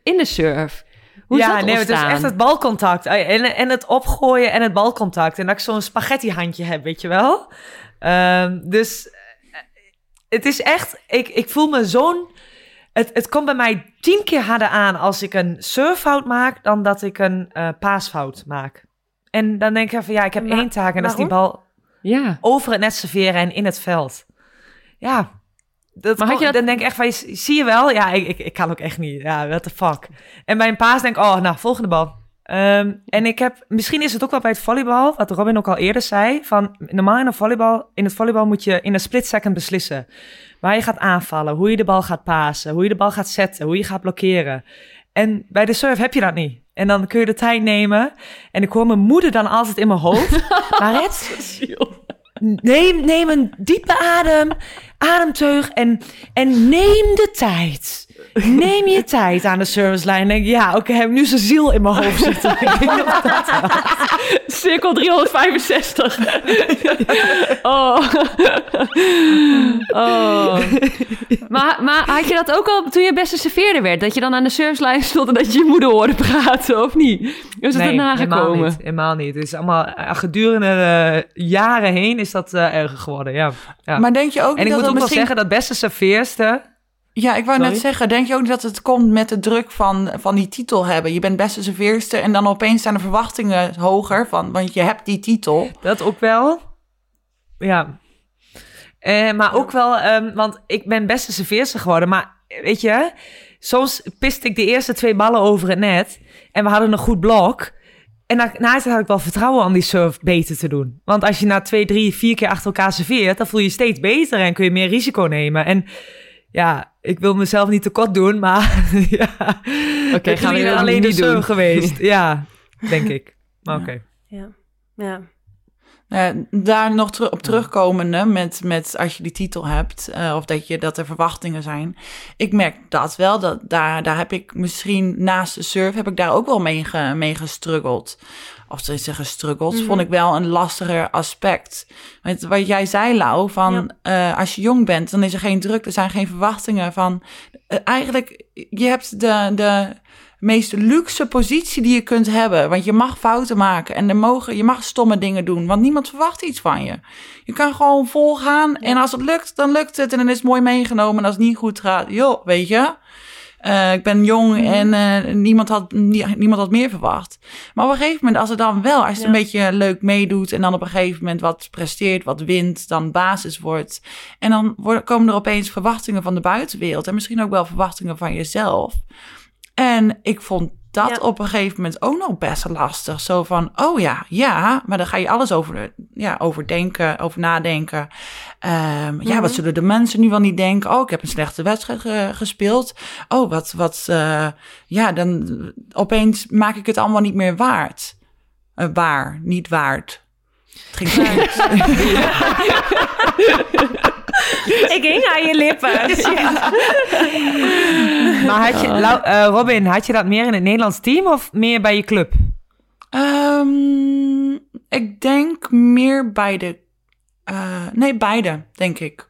[SPEAKER 4] in de surf. Hoe
[SPEAKER 3] ja,
[SPEAKER 4] is dat
[SPEAKER 3] nee, het is echt het balcontact. En, en het opgooien en het balcontact. En dat ik zo'n spaghetti handje heb, weet je wel. Um, dus eh, het is echt, ik, ik voel me zo'n. Het, het komt bij mij tien keer harder aan als ik een surffout maak dan dat ik een uh, paasfout maak. En dan denk ik van ja, ik heb één taak en dat is die bal ja. over het net serveren en in het veld. Ja, dat maar had je dat... dan denk ik echt van, zie je wel? Ja, ik, ik, ik kan ook echt niet. Ja, what the fuck. En bij een paas denk ik, oh, nou, volgende bal. Um, en ik heb, misschien is het ook wel bij het volleybal, wat Robin ook al eerder zei, van normaal in, een volleybal, in het volleybal moet je in een split second beslissen. Waar je gaat aanvallen, hoe je de bal gaat pasen, hoe je de bal gaat zetten, hoe je gaat blokkeren. En bij de surf heb je dat niet. En dan kun je de tijd nemen. En ik hoor mijn moeder dan altijd in mijn hoofd. maar het, neem, neem een diepe adem, ademteug en, en neem de tijd. Neem je tijd aan de servicelijn. Denk ja, oké, okay, heb nu zijn ziel in mijn hoofd zitten.
[SPEAKER 4] Cirkel 365. oh. oh. Maar, maar had je dat ook al toen je beste serveerder werd? Dat je dan aan de servicelijn stond en dat je je moeder hoorde praten, of niet? Is het
[SPEAKER 3] nee,
[SPEAKER 4] erna
[SPEAKER 3] gekomen? Helemaal niet, helemaal niet. Het is allemaal eh, gedurende uh, jaren heen is dat uh, erger geworden, ja. ja.
[SPEAKER 1] Maar denk je ook
[SPEAKER 3] En ik
[SPEAKER 1] moet
[SPEAKER 3] ook
[SPEAKER 1] misschien...
[SPEAKER 3] wel zeggen, dat beste serveerster
[SPEAKER 1] ja, ik wou net zeggen, denk je ook dat het komt met de druk van, van die titel hebben? Je bent beste serveerster en dan opeens zijn de verwachtingen hoger, van, want je hebt die titel.
[SPEAKER 3] Dat ook wel, ja. Eh, maar ook wel, um, want ik ben beste serveerster geworden, maar weet je, soms piste ik de eerste twee ballen over het net en we hadden een goed blok. En daarna had ik wel vertrouwen om die surf beter te doen. Want als je na twee, drie, vier keer achter elkaar serveert, dan voel je je steeds beter en kun je meer risico nemen. En ja, ik wil mezelf niet tekort doen, maar ja. Oké, okay, gaan we alleen niet doen geweest. ja, denk ik. Maar oké.
[SPEAKER 2] Ja. ja.
[SPEAKER 1] Uh, daar nog ter op terugkomende met, met als je die titel hebt, uh, of dat, je, dat er verwachtingen zijn. Ik merk dat wel, dat daar, daar heb ik misschien naast de surf, heb ik daar ook wel mee, ge, mee gestruggeld of ze zeggen struggles, vond ik wel een lastiger aspect. Want wat jij zei, Lau, van uh, als je jong bent, dan is er geen druk, er zijn geen verwachtingen van. Uh, eigenlijk, je hebt de, de meest luxe positie die je kunt hebben. Want je mag fouten maken en er mogen, je mag stomme dingen doen, want niemand verwacht iets van je. Je kan gewoon volgaan en als het lukt, dan lukt het en dan is het mooi meegenomen. En als het niet goed gaat, joh, weet je. Uh, ik ben jong mhm. en uh, niemand, had, niemand had meer verwacht. Maar op een gegeven moment, als het dan wel, als je een beetje leuk meedoet en dan op een gegeven moment wat presteert, wat wint, dan basis wordt. En dan worden, komen er opeens verwachtingen van de buitenwereld en misschien ook wel verwachtingen van jezelf. En ik vond dat op een gegeven moment ook nog best lastig. Zo van, oh ja, ja, maar dan ga je alles over, ja, over denken, over nadenken. Um, Ja, wat mhm. zullen de mensen nu wel niet denken? Oh, ik heb een slechte wedstrijd gespeeld. Oh, wat, wat, uh, ja, dan opeens maak ik het allemaal niet meer waard. Uh, waar, niet waard. Het ging
[SPEAKER 2] ik hing aan je lippen.
[SPEAKER 3] maar had je, uh, Robin, had je dat meer in het Nederlands team of meer bij je club?
[SPEAKER 1] Um, ik denk meer bij de. Uh, nee, beide, denk ik.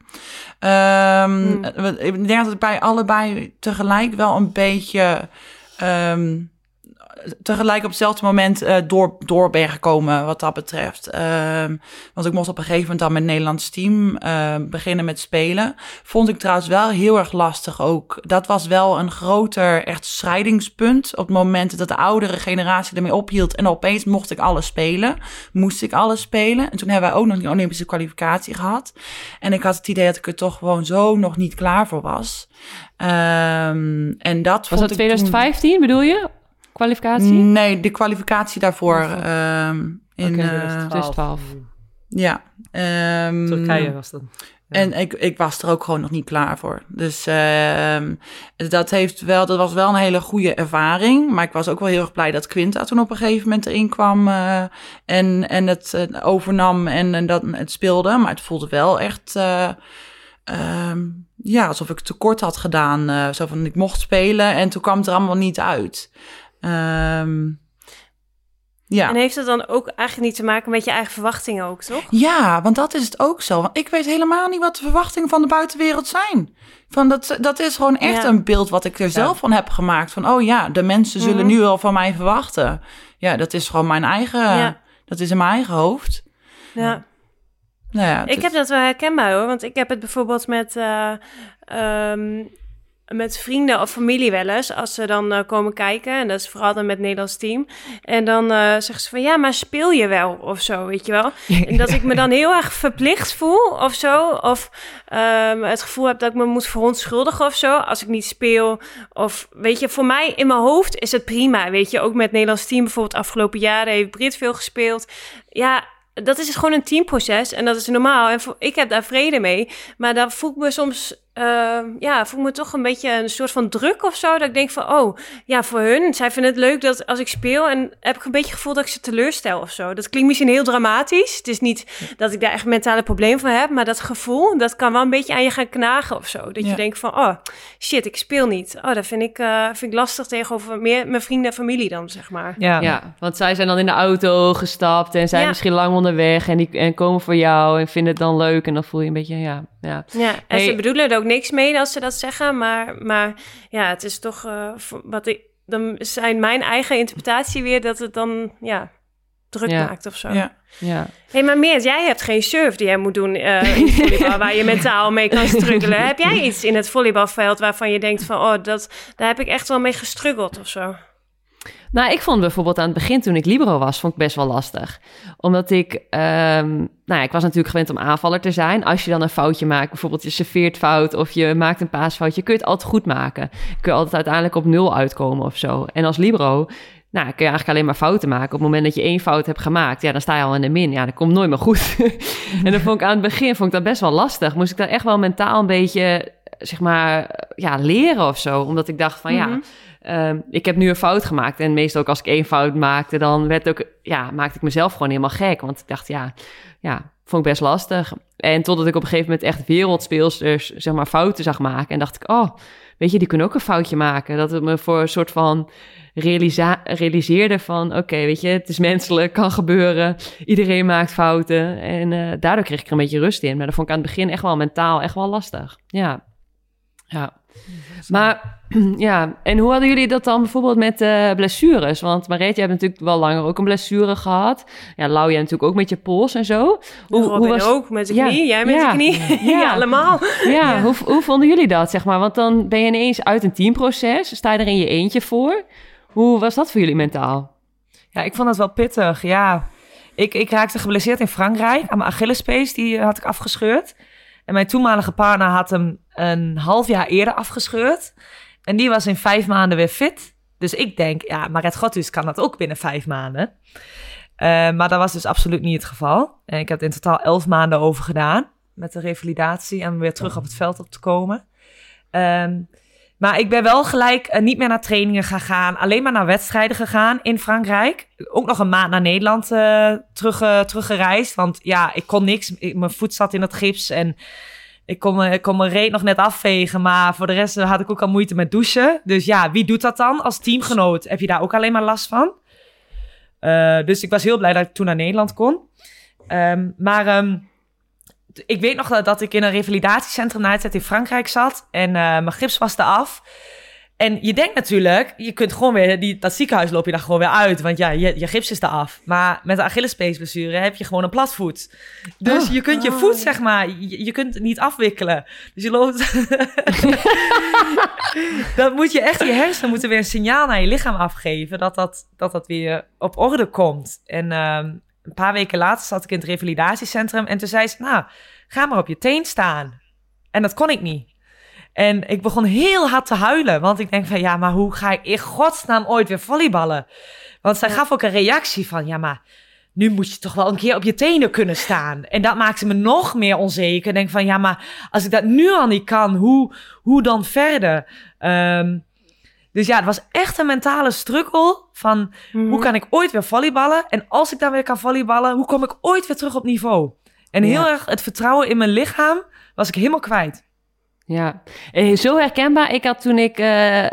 [SPEAKER 1] Um, Ik denk dat het bij allebei tegelijk wel een beetje. Um, tegelijk op hetzelfde moment uh, door, door ben gekomen wat dat betreft. Uh, want ik mocht op een gegeven moment dan met het Nederlands team uh, beginnen met spelen. Vond ik trouwens wel heel erg lastig ook. Dat was wel een groter echt scheidingspunt. Op het moment dat de oudere generatie ermee ophield en opeens mocht ik alles spelen. Moest ik alles spelen. En toen hebben wij ook nog die Olympische kwalificatie gehad. En ik had het idee dat ik er toch gewoon zo nog niet klaar voor was. Um, en dat
[SPEAKER 4] was dat 2015 toen... bedoel je? Kwalificatie?
[SPEAKER 1] Nee, de kwalificatie daarvoor um, in
[SPEAKER 4] okay, 2012.
[SPEAKER 1] Uh, ja. Um,
[SPEAKER 3] Turkije was dat.
[SPEAKER 1] Ja. En ik, ik was er ook gewoon nog niet klaar voor. Dus uh, dat, heeft wel, dat was wel een hele goede ervaring. Maar ik was ook wel heel erg blij dat Quinta toen op een gegeven moment erin kwam. Uh, en, en het uh, overnam en, en dat het speelde. Maar het voelde wel echt. Uh, ja, alsof ik tekort had gedaan. zo van ik mocht spelen en toen kwam het er allemaal niet uit. Um,
[SPEAKER 2] Ja. En heeft het dan ook eigenlijk niet te maken met je eigen verwachtingen ook, toch?
[SPEAKER 1] Ja, want dat is het ook zo. Want ik weet helemaal niet wat de verwachtingen van de buitenwereld zijn. Van dat, dat is gewoon echt een beeld wat ik er zelf van heb gemaakt. Van, oh ja, de mensen zullen mhm. nu wel van mij verwachten. Ja, dat is gewoon mijn eigen... Dat is in mijn eigen hoofd.
[SPEAKER 2] Ja. Nou ja, ik heb dat wel herkenbaar hoor. Want ik heb het bijvoorbeeld met... Uh, met vrienden of familie wel eens, als ze dan uh, komen kijken. En dat is vooral dan met het Nederlands team. En dan uh, zeggen ze van, ja, maar speel je wel of zo, weet je wel. en dat ik me dan heel erg verplicht voel of zo. Of um, het gevoel heb dat ik me moet verontschuldigen of zo, als ik niet speel. Of, weet je, voor mij in mijn hoofd is het prima, weet je. Ook met het Nederlands team bijvoorbeeld afgelopen jaren heeft Brit veel gespeeld. Ja, dat is gewoon een teamproces en dat is normaal. En ik heb daar vrede mee. Maar daar voel ik me soms uh, ja, voel me toch een beetje een soort van druk of zo. Dat ik denk van, oh, ja, voor hun. Zij vinden het leuk dat als ik speel en heb ik een beetje het gevoel dat ik ze teleurstel of zo. Dat klinkt misschien heel dramatisch. Het is niet dat ik daar echt mentale probleem van heb, maar dat gevoel, dat kan wel een beetje aan je gaan knagen of zo. Dat je denkt van, oh, shit, ik speel niet. Oh, dat vind ik, uh, vind ik lastig tegenover meer mijn vrienden en familie dan, zeg maar.
[SPEAKER 4] Ja. ja, want zij zijn dan in de auto gestapt en zijn misschien lang onderweg en, die, en komen voor jou en vinden het dan leuk en dan voel je een beetje, ja,
[SPEAKER 2] ja. ja en ze bedoelen er ook niks mee als ze dat zeggen. Maar, maar ja, het is toch uh, wat ik. Dan zijn mijn eigen interpretatie weer dat het dan ja, druk maakt of zo.
[SPEAKER 1] Ja. Ja.
[SPEAKER 2] hey, maar Meert, jij hebt geen surf die jij moet doen uh, in volleybal, waar je mentaal mee kan struggelen. heb jij iets in het volleybalveld waarvan je denkt van, oh, dat, daar heb ik echt wel mee gestruggeld of zo?
[SPEAKER 4] Nou, ik vond bijvoorbeeld aan het begin toen ik libero was, vond ik best wel lastig. Omdat ik, um, nou ik was natuurlijk gewend om aanvaller te zijn. Als je dan een foutje maakt, bijvoorbeeld je serveert fout of je maakt een paasfoutje, kun je het altijd goed maken. Kun je altijd uiteindelijk op nul uitkomen of zo. En als libero, nou, kun je eigenlijk alleen maar fouten maken. Op het moment dat je één fout hebt gemaakt, ja, dan sta je al in de min. Ja, dat komt nooit meer goed. en dan vond ik aan het begin vond ik dat best wel lastig. Moest ik daar echt wel mentaal een beetje, zeg maar, ja, leren of zo. Omdat ik dacht van, ja Ehm, ik heb nu een fout gemaakt. En meestal ook als ik één fout maakte, dan werd ook, ja, maakte ik mezelf gewoon helemaal gek. Want ik dacht, ja, ja, vond ik best lastig. En totdat ik op een gegeven moment echt wereldspeelsters, zeg maar, fouten zag maken. En dacht ik, oh, weet je, die kunnen ook een foutje maken. Dat het me voor een soort van realiseerde van, oké, weet je, het is menselijk, kan gebeuren. Iedereen maakt fouten. En uh, daardoor kreeg ik er een beetje rust in. Maar dat vond ik aan het begin echt wel mentaal echt wel lastig. Ja, ja. Maar ja, en hoe hadden jullie dat dan bijvoorbeeld met uh, blessures? Want Marietje, je hebt natuurlijk wel langer ook een blessure gehad. Ja, Lau, jij natuurlijk ook met je pols en zo.
[SPEAKER 2] Hoe, hoe was... ook met de knie, jij met ja. de knie. Ja, allemaal.
[SPEAKER 4] Ja, Hoe, hoe vonden jullie dat, zeg maar? Want dan ben je ineens uit een teamproces, sta je er in je eentje voor. Hoe was dat voor jullie mentaal?
[SPEAKER 3] Ja, ik vond dat wel pittig, ja. Ik, ik raakte geblesseerd in Frankrijk aan mijn Achillespees, die had ik afgescheurd. En mijn toenmalige partner had hem een half jaar eerder afgescheurd. En die was in vijf maanden weer fit. Dus ik denk, ja, Maret Gottus kan dat ook binnen vijf maanden. Uh, maar dat was dus absoluut niet het geval. En ik heb in totaal elf maanden over gedaan met de revalidatie en weer terug op het veld op te komen. Um, maar ik ben wel gelijk uh, niet meer naar trainingen gegaan, alleen maar naar wedstrijden gegaan in Frankrijk. Ook nog een maand naar Nederland uh, terug, uh, teruggereisd, want ja, ik kon niks. Ik, mijn voet zat in het gips en ik kon, ik kon mijn reet nog net afvegen, maar voor de rest had ik ook al moeite met douchen. Dus ja, wie doet dat dan? Als teamgenoot heb je daar ook alleen maar last van. Dus ik was heel blij dat ik toen naar Nederland kon. Um, maar um, ik weet nog dat, dat ik in een revalidatiecentrum na het in Frankrijk zat. En uh, mijn gips was af. En je denkt natuurlijk, je kunt gewoon weer, die, dat ziekenhuis loop je daar gewoon weer uit. Want ja, je, je gips is af. Maar met de Achillespeesblessure heb je gewoon een platvoet. Dus oh. je kunt je voet, oh. zeg maar, je, je, kunt het niet afwikkelen. Dus je loopt... dan moet je echt, je hersenen moeten weer een signaal naar je lichaam afgeven. Dat dat, dat, dat weer op orde komt. En uh, een paar weken later zat ik in het revalidatiecentrum. En toen zei ze, nou, ga maar op je teen staan. En dat kon ik niet. En ik begon heel hard te huilen. Want ik denk van, ja, maar hoe ga ik in godsnaam ooit weer volleyballen? Want zij gaf ook een reactie van, ja, maar nu moet je toch wel een keer op je tenen kunnen staan. En dat maakte me nog meer onzeker. Ik denk van, ja, maar als ik dat nu al niet kan, hoe, hoe dan verder? Um, dus ja, het was echt een mentale struggle van hoe mhm. kan ik ooit weer volleyballen? En als ik dan weer kan volleyballen, hoe kom ik ooit weer terug op niveau? En heel erg het vertrouwen in mijn lichaam was ik helemaal kwijt.
[SPEAKER 4] Ja, zo herkenbaar. Ik had toen ik uh,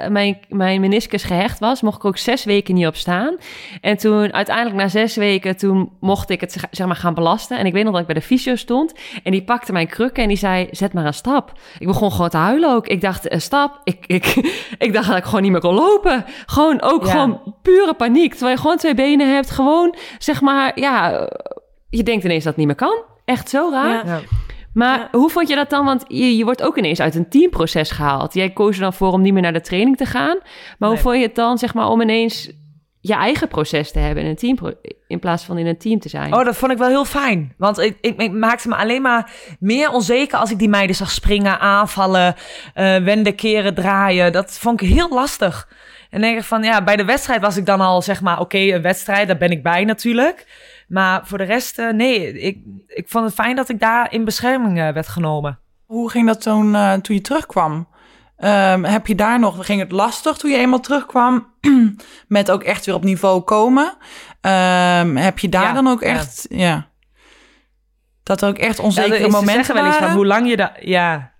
[SPEAKER 4] mijn, mijn meniscus gehecht was, mocht ik ook zes weken niet op staan. En toen uiteindelijk na zes weken, toen mocht ik het zeg maar gaan belasten. En ik weet nog dat ik bij de fysio stond en die pakte mijn krukken en die zei, zet maar een stap. Ik begon gewoon te huilen ook. Ik dacht, een stap. Ik, ik, ik dacht dat ik gewoon niet meer kon lopen. Gewoon ook gewoon pure paniek. Terwijl je gewoon twee benen hebt, gewoon zeg maar, ja, je denkt ineens dat het niet meer kan. Echt zo raar. Ja. Maar hoe vond je dat dan? Want je, je wordt ook ineens uit een teamproces gehaald. Jij koos er dan voor om niet meer naar de training te gaan. Maar hoe vond je het dan, zeg maar, om ineens je eigen proces te hebben in een team in plaats van in een team te zijn.
[SPEAKER 3] Oh, dat vond ik wel heel fijn. Want ik, ik, maakte me alleen maar meer onzeker als ik die meiden zag springen, aanvallen, uh, wenden, keren, draaien. Dat vond ik heel lastig. En denk ik van ja, bij de wedstrijd was ik dan al zeg maar oké, een wedstrijd, daar ben ik bij natuurlijk. Maar voor de rest, uh, nee, ik, ik vond het fijn dat ik daar in bescherming uh, werd genomen.
[SPEAKER 1] Hoe ging dat toen, uh, toen je terugkwam? Um, heb je daar nog, ging het lastig toen je eenmaal terugkwam met ook echt weer op niveau komen? Um, heb je daar ja, dan ook echt, ja. ja. dat er ook echt onzekere ja, momenten zeggen wel van
[SPEAKER 3] hoe lang je daar, ja,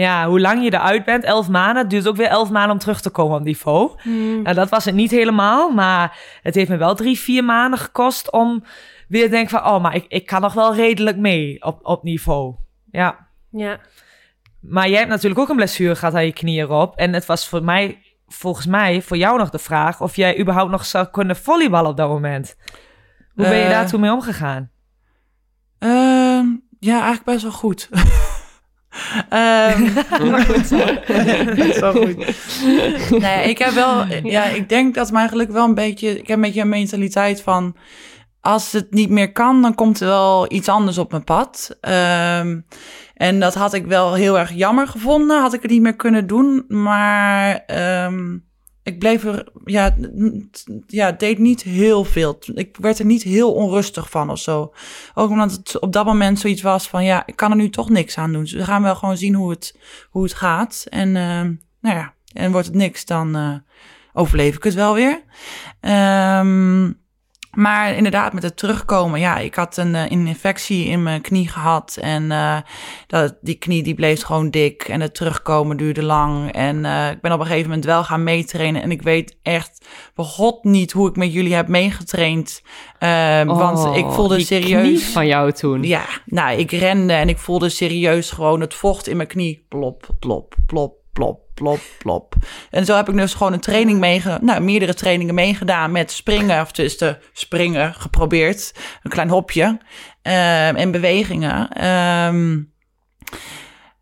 [SPEAKER 3] ja, hoe lang je eruit bent, elf maanden. Het duurt ook weer elf maanden om terug te komen op niveau. Hmm. Nou, dat was het niet helemaal, maar het heeft me wel drie, vier maanden gekost om weer te denken van, oh, maar ik, ik kan nog wel redelijk mee op, op niveau. Ja.
[SPEAKER 2] Ja.
[SPEAKER 3] Maar jij hebt natuurlijk ook een blessure gehad aan je knieën op. En het was voor mij, volgens mij, voor jou nog de vraag of jij überhaupt nog zou kunnen volleyballen op dat moment. Hoe ben je uh, daar toen mee omgegaan?
[SPEAKER 1] Uh, ja, eigenlijk best wel goed. Um, goed zo. zo goed. nee, ik heb wel, ja, ik denk dat mij eigenlijk wel een beetje, ik heb een beetje een mentaliteit van, als het niet meer kan, dan komt er wel iets anders op mijn pad. Um, en dat had ik wel heel erg jammer gevonden, had ik het niet meer kunnen doen, maar um, ik bleef er, ja, ja, deed niet heel veel. Ik werd er niet heel onrustig van of zo. Ook omdat het op dat moment zoiets was van, ja, ik kan er nu toch niks aan doen. Dus we gaan wel gewoon zien hoe het, hoe het gaat. En, uh, nou ja, en wordt het niks, dan uh, overleef ik het wel weer. Um, maar inderdaad, met het terugkomen, ja, ik had een, uh, infectie in mijn knie gehad. En uh, dat, die knie die bleef gewoon dik. En het terugkomen duurde lang. En uh, ik ben op een gegeven moment wel gaan meetrainen. En ik weet echt god niet hoe ik met jullie heb meegetraind. Uh, oh, want ik voelde serieus.
[SPEAKER 4] van jou toen.
[SPEAKER 1] Ja, nou, ik rende en ik voelde serieus gewoon het vocht in mijn knie. Plop, plop, plop, plop plop, plop. En zo heb ik dus gewoon een training meegedaan, nou, meerdere trainingen meegedaan met springen, of dus de springen geprobeerd, een klein hopje, um, en bewegingen. Um,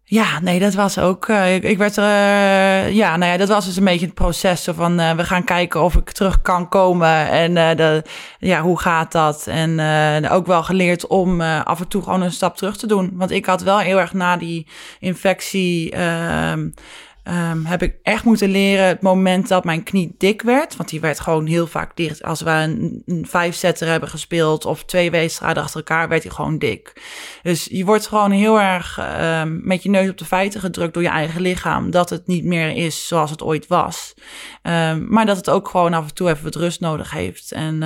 [SPEAKER 1] ja, nee, dat was ook. Uh, ik, werd er. Uh, ja, nou ja, dat was dus een beetje het proces. van uh, we gaan kijken of ik terug kan komen. En ja, hoe gaat dat? En ook wel geleerd om af en toe gewoon een stap terug te doen. Want ik had wel heel erg na die infectie. Ehm, heb ik echt moeten leren het moment dat mijn knie dik werd. Want die werd gewoon heel vaak dicht. Als we een, een hebben gespeeld of twee wedstrijden achter elkaar, werd hij gewoon dik. Dus je wordt gewoon heel erg um, met je neus op de feiten gedrukt door je eigen lichaam. Dat het niet meer is zoals het ooit was. Um, maar dat het ook gewoon af en toe even wat rust nodig heeft. En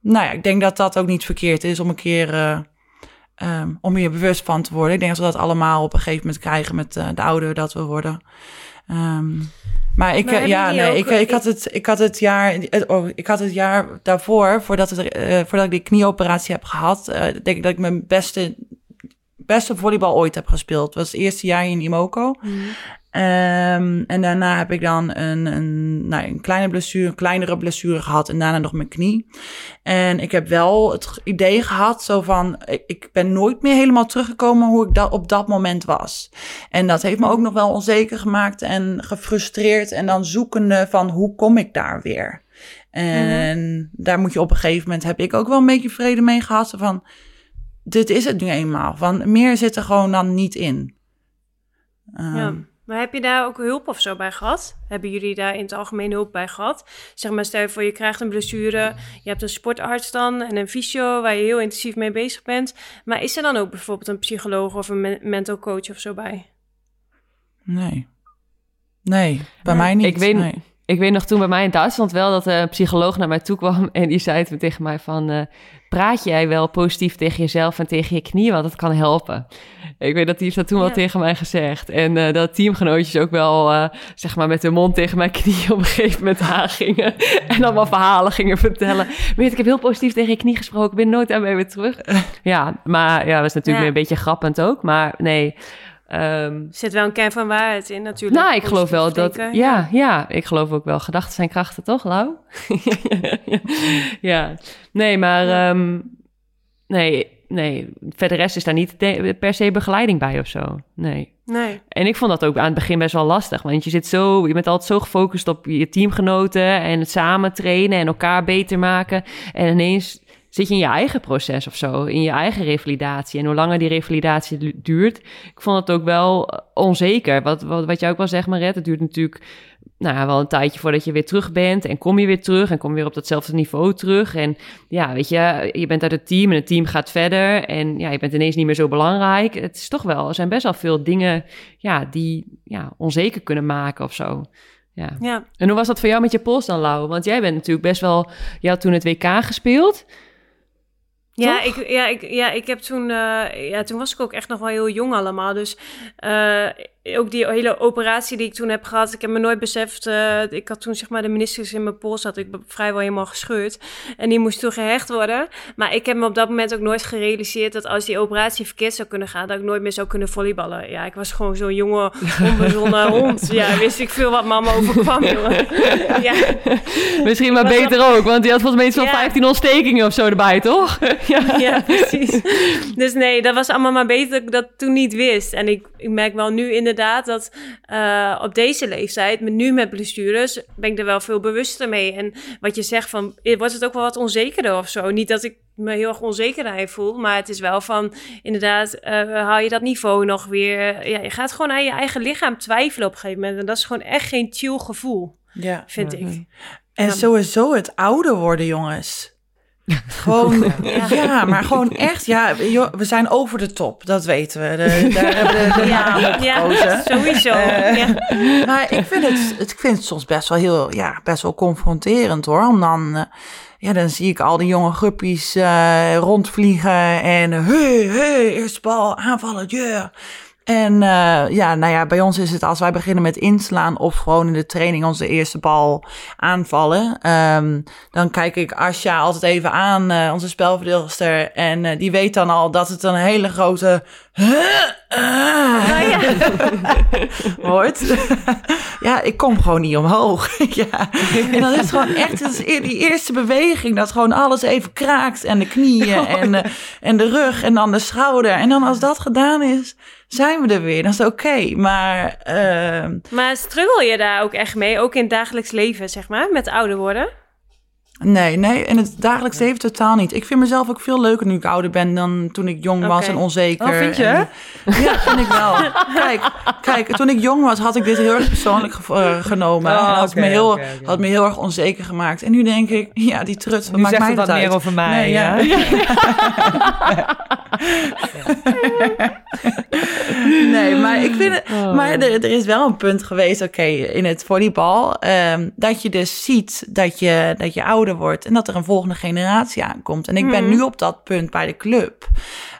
[SPEAKER 1] nou ja, ik denk dat dat ook niet verkeerd is om een keer... Uh, Um, om hier bewust van te worden. Ik denk dat we dat allemaal op een gegeven moment krijgen met uh, de ouder dat we worden. Um, maar ik, maar ja, nee, ik, ik, had het, ik had het jaar, oh, ik had het jaar daarvoor, voordat, het, uh, voordat ik die knieoperatie heb gehad, uh, denk ik dat ik mijn beste, beste volleybal ooit heb gespeeld. Dat was het eerste jaar in Imoko. Mm. Um, en daarna heb ik dan een, een, nou, een kleine blessure, een kleinere blessure gehad en daarna nog mijn knie. En ik heb wel het idee gehad, zo van, ik, ik ben nooit meer helemaal teruggekomen hoe ik dat op dat moment was. En dat heeft me ook nog wel onzeker gemaakt en gefrustreerd en dan zoekende van, hoe kom ik daar weer? En mm daar moet je op een gegeven moment, heb ik ook wel een beetje vrede mee gehad, van, dit is het nu eenmaal. Van, meer zit er gewoon dan niet in.
[SPEAKER 2] Um, ja. Maar heb je daar ook hulp of zo bij gehad? Hebben jullie daar in het algemeen hulp bij gehad? Zeg maar, stel je voor je krijgt een blessure, je hebt een sportarts dan en een fysio waar je heel intensief mee bezig bent. Maar is er dan ook bijvoorbeeld een psycholoog of een mental coach of zo bij?
[SPEAKER 1] Nee. Nee, bij mij niet.
[SPEAKER 4] Ik weet,
[SPEAKER 1] nee.
[SPEAKER 4] Ik weet nog toen bij mij in Duitsland wel dat een psycholoog naar mij toe kwam en die zei tegen mij van, uh, praat jij wel positief tegen jezelf en tegen je knieën, want dat kan helpen. Ik weet dat die heeft dat toen wel tegen mij gezegd. En uh, dat teamgenootjes ook wel, uh, zeg maar, met hun mond tegen mijn knieën op een gegeven moment aangingen. en allemaal verhalen gingen vertellen. Weet ik heb heel positief tegen je knie gesproken, ben nooit aan mij weer terug. ja, maar ja, dat was natuurlijk ja. een beetje grappend ook. Maar nee,
[SPEAKER 2] Um, zit wel een kern van waarheid in natuurlijk.
[SPEAKER 4] Nou, ik geloof wel dat... Ja, ja, ik geloof ook wel. Gedachten zijn krachten, toch, Lau? ja. Nee, maar... Um, nee, nee. Verder rest is daar niet per se begeleiding bij of zo. Nee.
[SPEAKER 2] Nee.
[SPEAKER 4] En ik vond dat ook aan het begin best wel lastig. Want je zit zo... Je bent altijd zo gefocust op je teamgenoten... en het samen trainen en elkaar beter maken. En ineens zit je in je eigen proces of zo, in je eigen revalidatie. En hoe langer die revalidatie duurt, ik vond het ook wel eh, onzeker. Wat, wat, wat jij ook wel zegt, Maret, het duurt natuurlijk nou ja, wel een tijdje voordat je weer terug bent. En kom je weer terug en kom je weer op datzelfde niveau terug. En ja, weet je, je bent uit het team en het team gaat verder. En ja, je bent ineens niet meer zo belangrijk. Het is toch wel, er zijn best wel veel dingen ja, die ja, onzeker kunnen maken of zo. Ja.
[SPEAKER 2] ja.
[SPEAKER 4] En hoe was dat voor jou met je pols dan, Lau? Want jij bent natuurlijk best wel... Je had toen het WK gespeeld.
[SPEAKER 2] Ja ik, ja, ik, ja, ik heb toen, uh, ja, toen was ik ook echt nog wel heel jong allemaal. Dus uh, ook die hele operatie die ik toen heb gehad, ik heb me nooit beseft. Uh, ik had toen zeg maar de ministers in mijn pols, had ik vrijwel helemaal gescheurd. En die moest toen gehecht worden. Maar ik heb me op dat moment ook nooit gerealiseerd dat als die operatie verkeerd zou kunnen gaan, dat ik nooit meer zou kunnen volleyballen. Ja, ik was gewoon zo'n jonge, onbezonnen hond. Ja, wist ik veel wat mama overkwam, jongen.
[SPEAKER 4] Ja. Misschien maar beter ook, want die had volgens mij iets van 15 ontstekingen of zo erbij, toch?
[SPEAKER 2] ja. ja, precies. Dus nee, dat was allemaal maar beter dat ik dat toen niet wist. En ik, ik merk wel nu in de inderdaad dat uh, op deze leeftijd, met nu met blessures, ben ik er wel veel bewuster mee. En wat je zegt van, eh, wordt het ook wel wat onzekerder of zo? Niet dat ik me heel erg onzeker voel, maar het is wel van, inderdaad, uh, haal je dat niveau nog weer. Ja, je gaat gewoon aan je eigen lichaam twijfelen op een gegeven moment. En dat is gewoon echt geen chill gevoel, ja. vind ik.
[SPEAKER 1] En sowieso het ouder worden, jongens. Gewoon, ja. maar gewoon echt, ja, we zijn over de top, dat weten we. De, daar hebben we de
[SPEAKER 2] ja, ja, sowieso. Uh, ja.
[SPEAKER 1] Maar ik vind, het, ik vind het soms best wel heel, ja, best wel confronterend hoor. Om dan, uh, ja, dan zie ik al die jonge guppies uh, rondvliegen en hey, hey, eerste bal, aanvallen, yeah. En uh, ja, nou ja, bij ons is het als wij beginnen met inslaan of gewoon in de training onze eerste bal aanvallen. Um, dan kijk ik Asja altijd even aan, uh, onze spelverdeelster. En uh, die weet dan al dat het een hele grote ja. hoort. ja, ik kom gewoon niet omhoog. ja. En dan is het gewoon echt die eerste beweging, dat gewoon alles even kraakt. En de knieën en, en de rug en dan de schouder. En dan als dat gedaan is, zijn we er weer. Dat is oké. Maar. Uh...
[SPEAKER 2] Maar struggle je daar ook echt mee? Ook in het dagelijks leven, zeg maar, met ouder worden?
[SPEAKER 1] Nee, nee, in het dagelijks leven totaal niet. Ik vind mezelf ook veel leuker nu ik ouder ben dan toen ik jong was en onzeker. Oh,
[SPEAKER 3] vind je?
[SPEAKER 1] En, ja, vind ik wel. kijk, kijk, toen ik jong was had ik dit heel erg persoonlijk uh, genomen. Oh, en had, okay, me heel, okay, okay. had me heel erg onzeker gemaakt. En nu denk ik, ja, die trut,
[SPEAKER 3] nu
[SPEAKER 1] maakt mij
[SPEAKER 3] dat
[SPEAKER 1] uit.
[SPEAKER 3] meer over mij. Nee, ja. ja.
[SPEAKER 1] nee, maar ik vind het, oh. maar er, er, is wel een punt geweest, oké, in het volleybal, um, dat je dus ziet dat je, dat je ouder wordt en dat er een volgende generatie aankomt. En ik ben nu op dat punt bij de club,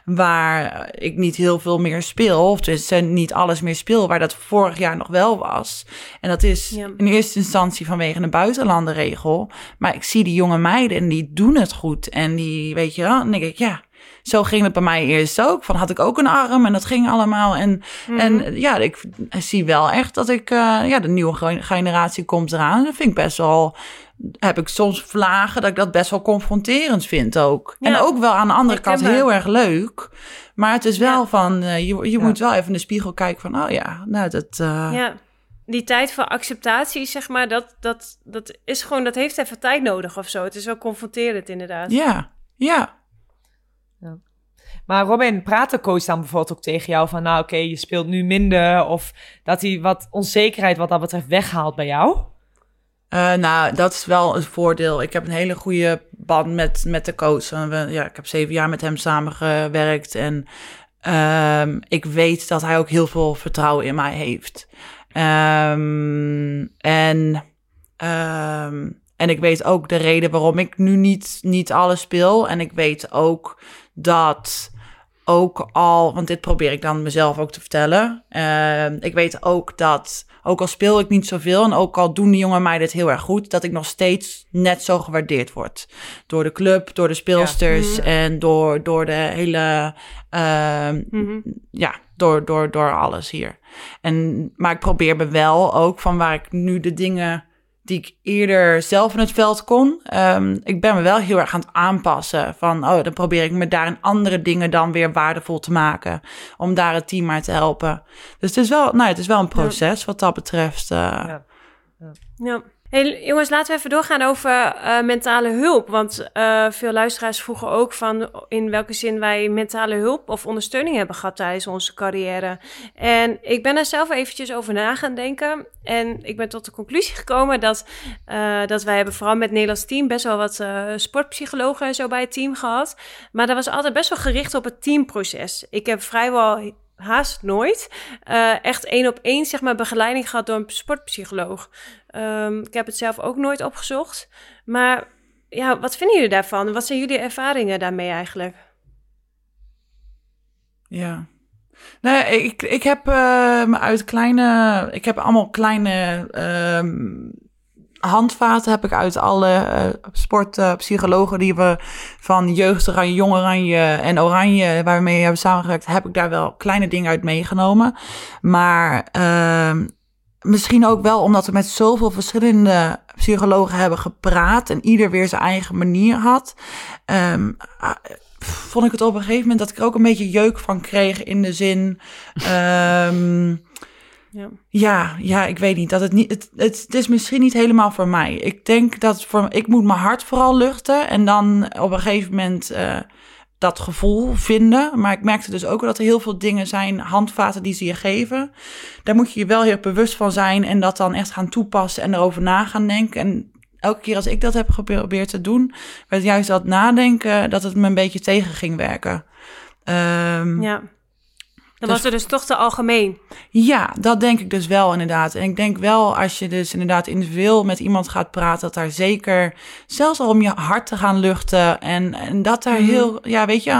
[SPEAKER 1] waar ik niet heel veel meer speel, of dus niet alles meer speel, waar dat vorig jaar nog wel was. En dat is ja. in eerste instantie vanwege een buitenlandenregel. Maar ik zie die jonge meiden en die doen het goed. En die, weet je wel, dan denk ik, ja, zo ging het bij mij eerst ook. Van had ik ook een arm en dat ging allemaal. En, mm. en ja, ik zie wel echt dat ik, uh, ja, de nieuwe generatie komt eraan. Dat vind ik best wel, heb ik soms vlagen dat ik dat best wel confronterend vind ook. Ja. En ook wel aan de andere kant heel erg leuk. Maar het is wel ja. van, uh, je, je ja. moet wel even in de spiegel kijken van, oh ja, nou dat... Uh...
[SPEAKER 2] Ja, die tijd voor acceptatie, zeg maar, dat, dat, dat is gewoon, dat heeft even tijd nodig of zo. Het is wel confronterend inderdaad.
[SPEAKER 1] Ja, ja.
[SPEAKER 3] Maar Robin, praat de coach dan bijvoorbeeld ook tegen jou van, nou oké, je speelt nu minder, of dat hij wat onzekerheid wat dat betreft weghaalt bij jou?
[SPEAKER 1] Uh, nou, dat is wel een voordeel. Ik heb een hele goede band met, met de coach. Ja, ik heb zeven jaar met hem samengewerkt en um, ik weet dat hij ook heel veel vertrouwen in mij heeft. Um, en Ehm, en ik weet ook de reden waarom ik nu niet, niet alles speel. En ik weet ook dat ook al, want dit probeer ik dan mezelf ook te vertellen. Ehm, ik weet ook dat, ook al speel ik niet zoveel en ook al doen die jonge meiden het heel erg goed, dat ik nog steeds net zo gewaardeerd word. Door de club, door de speelsters en door, door de hele, ehm,
[SPEAKER 2] Mhm.
[SPEAKER 1] ja, door, door, door alles hier. En, maar ik probeer me wel ook van waar ik nu de dingen die ik eerder zelf in het veld kon. ehm, ik ben me wel heel erg aan het aanpassen. Van, oh, dan probeer ik me daar in andere dingen dan weer waardevol te maken. Om daar het team maar te helpen. Dus het is wel, nou, het is wel een proces wat dat betreft. eh,
[SPEAKER 3] Ja.
[SPEAKER 2] Ja. Hey, jongens, laten we even doorgaan over eh, mentale hulp. Want eh, veel luisteraars vroegen ook van in welke zin wij mentale hulp of ondersteuning hebben gehad tijdens onze carrière. En ik ben er zelf eventjes over na gaan denken. En ik ben tot de conclusie gekomen dat, eh, dat wij hebben vooral met het Nederlands team best wel wat sportpsychologen en zo bij het team gehad. Maar dat was altijd best wel gericht op het teamproces. Ik heb vrijwel haast nooit echt één op één zeg maar, begeleiding gehad door een sportpsycholoog. Ehm, ik heb het zelf ook nooit opgezocht. Maar ja, wat vinden jullie daarvan? Wat zijn jullie ervaringen daarmee eigenlijk?
[SPEAKER 1] Ja. Nee, ik, ik heb me uit kleine. Ik heb allemaal kleine ehm, handvaten heb ik uit alle eh, sportpsychologen die we van jeugd oranje, jong en oranje waarmee we hebben samengewerkt, heb ik daar wel kleine dingen uit meegenomen. Maar misschien ook wel omdat we met zoveel verschillende psychologen hebben gepraat en ieder weer zijn eigen manier had. Ehm, ah, vond ik het op een gegeven moment dat ik er ook een beetje jeuk van kreeg in de zin. ehm,
[SPEAKER 2] Ja.
[SPEAKER 1] ja, ja, ik weet niet. Dat het, niet het, het, het is misschien niet helemaal voor mij. Ik denk dat voor, ik moet mijn hart vooral luchten. En dan op een gegeven moment eh, dat gevoel vinden. Maar ik merkte dus ook dat er heel veel dingen zijn, handvaten die ze je geven. Daar moet je je wel heel bewust van zijn. En dat dan echt gaan toepassen en erover na gaan denken. En elke keer als ik dat heb geprobeerd te doen, werd juist dat nadenken dat het me een beetje tegen ging werken. Ehm,
[SPEAKER 2] ja. Dan
[SPEAKER 1] Dus-
[SPEAKER 2] was het dus toch te algemeen.
[SPEAKER 1] ja, dat denk ik dus wel inderdaad. En ik denk wel als je dus inderdaad individueel met iemand gaat praten, dat daar zeker, zelfs al om je hart te gaan luchten en, en dat daar
[SPEAKER 2] Mhm.
[SPEAKER 1] heel, ja, weet je,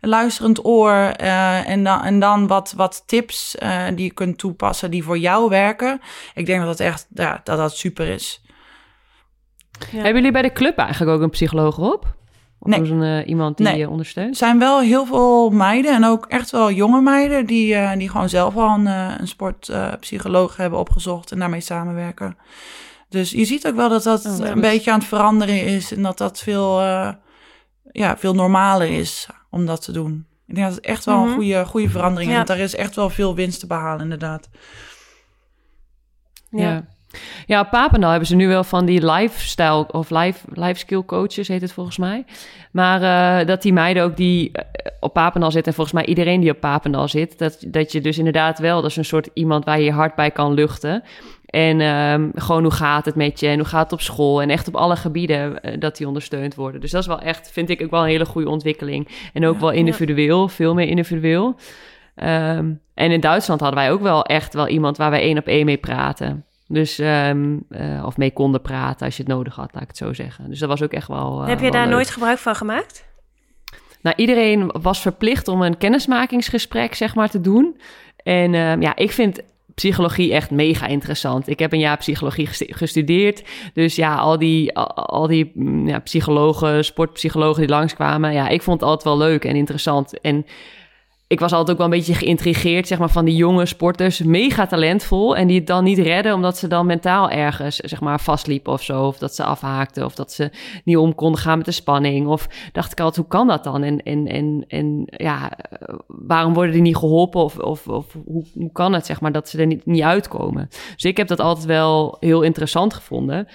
[SPEAKER 1] een luisterend oor eh, en, dan, en dan wat, wat tips eh, die je kunt toepassen die voor jou werken. Ik denk dat dat echt, ja, dat dat super is.
[SPEAKER 2] Ja.
[SPEAKER 4] Hebben jullie bij de club eigenlijk ook een psycholoog op? Of
[SPEAKER 1] Nee.
[SPEAKER 4] een, eh, iemand die
[SPEAKER 1] Nee.
[SPEAKER 4] je
[SPEAKER 1] Er
[SPEAKER 4] ondersteunt?
[SPEAKER 1] zijn wel heel veel meiden en ook echt wel jonge meiden die, eh, die gewoon zelf al een, eh, een sportpsycholoog hebben opgezocht en daarmee samenwerken. Dus je ziet ook wel dat dat
[SPEAKER 4] Oh,
[SPEAKER 1] een
[SPEAKER 4] goed.
[SPEAKER 1] beetje aan het veranderen is en dat dat veel, eh, ja, veel normaler is om dat te doen. Ik denk dat het echt wel
[SPEAKER 2] Mhm.
[SPEAKER 1] een goede, goede verandering is.
[SPEAKER 2] Ja.
[SPEAKER 1] Want daar is echt wel veel winst te behalen, inderdaad.
[SPEAKER 2] Ja.
[SPEAKER 4] Ja. Ja, op Papendal hebben ze nu wel van die lifestyle of life, life skill coaches, heet het volgens mij. Maar eh, dat die meiden ook die eh, op Papendal zitten, en volgens mij iedereen die op Papendal zit, dat, dat je dus inderdaad wel, dat is een soort iemand waar je je hart bij kan luchten. En ehm, gewoon hoe gaat het met je en hoe gaat het op school en echt op alle gebieden eh, dat die ondersteund worden. Dus dat is wel echt, vind ik ook wel een hele goede ontwikkeling. En ook
[SPEAKER 1] Ja.
[SPEAKER 4] wel individueel, veel meer individueel. Ehm, en in Duitsland hadden wij ook wel echt wel iemand waar wij één op één mee praten. Dus, ehm, eh, of mee konden praten als je het nodig had, laat ik het zo zeggen. Dus dat was ook echt wel. eh,
[SPEAKER 2] Heb je
[SPEAKER 4] wel
[SPEAKER 2] daar
[SPEAKER 4] leuk.
[SPEAKER 2] nooit gebruik van gemaakt?
[SPEAKER 4] Nou, iedereen was verplicht om een kennismakingsgesprek, zeg maar, te doen. En ehm, ja, ik vind psychologie echt mega interessant. Ik heb een jaar psychologie gest- gestudeerd. Dus ja, al die, al, al die mm, ja, psychologen, sportpsychologen die langskwamen... ja, ik vond het altijd wel leuk en interessant. En ik was altijd ook wel een beetje geïntrigeerd, zeg maar, van die jonge sporters. Mega talentvol en die het dan niet redden... omdat ze dan mentaal ergens, zeg maar, vastliepen of zo. Of dat ze afhaakten of dat ze niet om konden gaan met de spanning. Of dacht ik altijd, hoe kan dat dan? En, en, en, en ja, eh, waarom worden die niet geholpen? Of, of, of hoe, hoe kan het, zeg maar, dat ze er niet, niet uitkomen? Dus ik heb dat altijd wel heel interessant gevonden.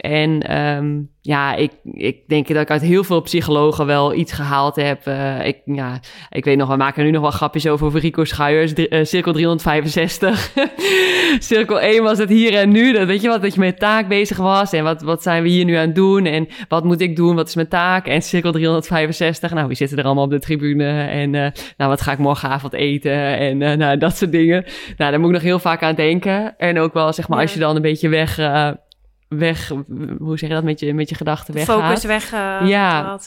[SPEAKER 4] En ehm, ja, ik, ik denk dat ik uit heel veel psychologen wel iets gehaald heb. Eh, ik, ja, ik weet nog, we maken nu nog wel grapjes over, over Rico Schuijers, eh, cirkel 365. cirkel 1 was het hier en nu. Dat, weet je wat, dat je met taak bezig was. En wat, wat zijn we hier nu aan het doen? En wat moet ik doen? Wat is mijn taak? En cirkel 365. Nou, wie zitten er allemaal op de tribune? En eh, nou, wat ga ik morgenavond eten? En nou, dat soort dingen. Nou, daar moet ik nog heel vaak aan denken. En ook wel, zeg maar, als je dan een beetje weg... eh, weg, hoe zeg je dat, met je, met je gedachten weggaat.
[SPEAKER 2] Focus weg.
[SPEAKER 4] ja. ja.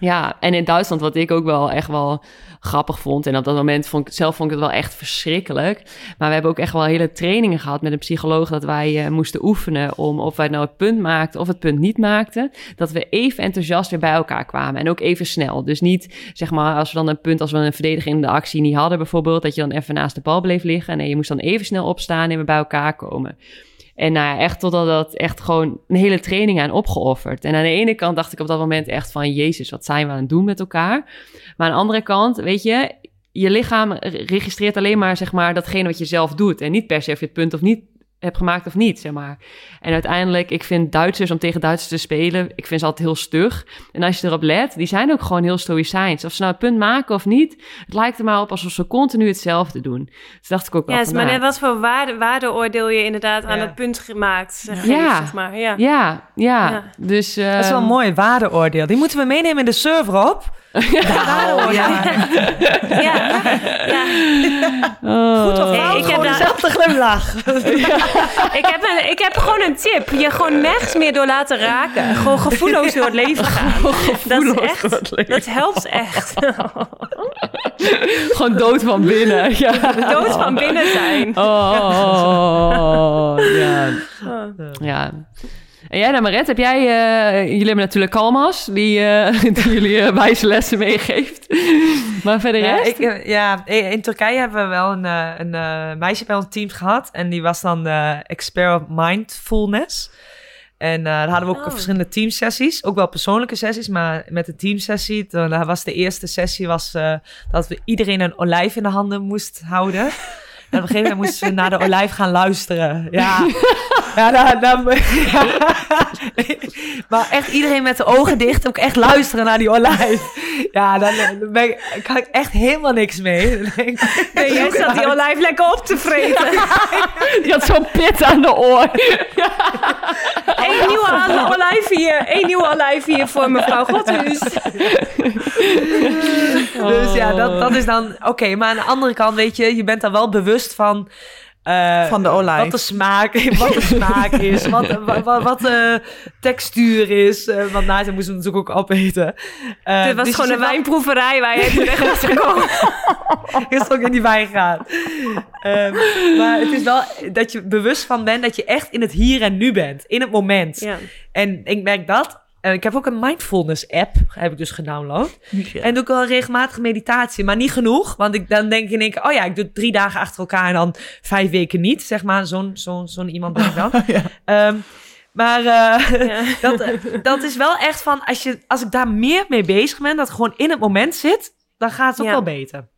[SPEAKER 4] Ja, en in Duitsland, wat ik ook wel echt wel grappig vond. En op dat moment vond ik zelf vond ik het wel echt verschrikkelijk. Maar we hebben ook echt wel hele trainingen gehad met een psycholoog. Dat wij uh, moesten oefenen om of wij nou het punt maakten of het punt niet maakten. Dat we even enthousiast weer bij elkaar kwamen. En ook even snel. Dus niet zeg maar als we dan een punt, als we een verdediging in de actie niet hadden bijvoorbeeld. Dat je dan even naast de bal bleef liggen. Nee, je moest dan even snel opstaan en weer bij elkaar komen. En nou ja, echt totdat dat echt gewoon een hele training aan opgeofferd. En aan de ene kant dacht ik op dat moment echt van... Jezus, wat zijn we aan het doen met elkaar? Maar aan de andere kant, weet je... Je lichaam registreert alleen maar, zeg maar, datgene wat je zelf doet. En niet per se of je het punt of niet heb gemaakt of niet, zeg maar. En uiteindelijk, ik vind Duitsers om tegen Duitsers te spelen, ik vind ze altijd heel stug. En als je erop let, die zijn ook gewoon heel stoïcijns. Of ze nou een punt maken of niet, het lijkt er maar op alsof ze continu hetzelfde doen. Dus dacht ik ook wel
[SPEAKER 2] Ja, maar net wat voor waarde, waardeoordeel je inderdaad aan het punt gemaakt, zeg,
[SPEAKER 4] ja.
[SPEAKER 2] zeg maar. Ja,
[SPEAKER 4] ja, ja. Dus, uh,
[SPEAKER 3] dat is wel een mooi waardeoordeel. Die moeten we meenemen in de server op.
[SPEAKER 2] Ja, ja. ja. ja.
[SPEAKER 3] Oh. Goed of fout, ik heb dezelfde glimlach.
[SPEAKER 2] ik, heb een, ik heb gewoon een tip. Je gewoon nergens meer door laten raken. Gewoon gevoelloos door het leven gaan. dat, is echt, dat helpt echt.
[SPEAKER 4] gewoon dood van binnen. Ja.
[SPEAKER 2] Dood van binnen zijn.
[SPEAKER 4] Oh, ja. Ja. En jij dan, Maret, heb jij... Uh, jullie hebben natuurlijk Kalmas, die, uh, die jullie uh, wijze lessen meegeeft. maar verder
[SPEAKER 3] ja,
[SPEAKER 4] rest?
[SPEAKER 3] Ik, ja, in Turkije hebben we wel een, een meisje bij ons team gehad. En die was dan expert op mindfulness. En daar hadden we ook oh. verschillende teamsessies. Ook wel persoonlijke sessies, maar met de teamsessie... Dan was de eerste sessie was, dat we iedereen een olijf in de handen moest houden... En op een gegeven moment moesten we naar de olijf gaan luisteren. Ja, ja, dan, dan, ja. Maar echt iedereen met de ogen dicht. Ook echt luisteren naar die olijf. Ja, dan, dan ben ik, kan ik echt helemaal niks mee. Dan denk
[SPEAKER 2] ik, nee, jij zat die olijf lekker op te vreten.
[SPEAKER 4] Die had zo'n pit aan de oor.
[SPEAKER 2] Eén nieuwe olijf hier. Eén nieuwe olijf hier voor mevrouw Godhuis.
[SPEAKER 3] Dus ja, dat, dat is dan... Oké, maar aan de andere kant, weet je, je bent daar wel bewust van...
[SPEAKER 1] Uh, van de olijf.
[SPEAKER 3] Wat de smaak, wat de smaak is, wat, wat, wat, de textuur is. Uh, want na ze moesten we natuurlijk ook opeten.
[SPEAKER 2] Uh, Dit was dus gewoon een wijnproeverij waar je terecht was gekomen.
[SPEAKER 3] is ook in die wijn gaat. Um, maar het is wel dat je bewust van bent dat je echt in het hier en nu bent. In het moment. Ja. En ik merk dat en ik heb ook een mindfulness app, heb ik dus gedownload. En doe ik wel regelmatig meditatie, maar niet genoeg. Want ik, dan denk ik, oh ja, ik doe drie dagen achter elkaar en dan vijf weken niet, zeg maar. Zo'n zo'n zo'n iemand ben ik dan. um, maar uh, dat, dat is wel echt van, als, je, als ik daar meer mee bezig ben, dat gewoon in het moment zit, dan gaat het ook wel beter.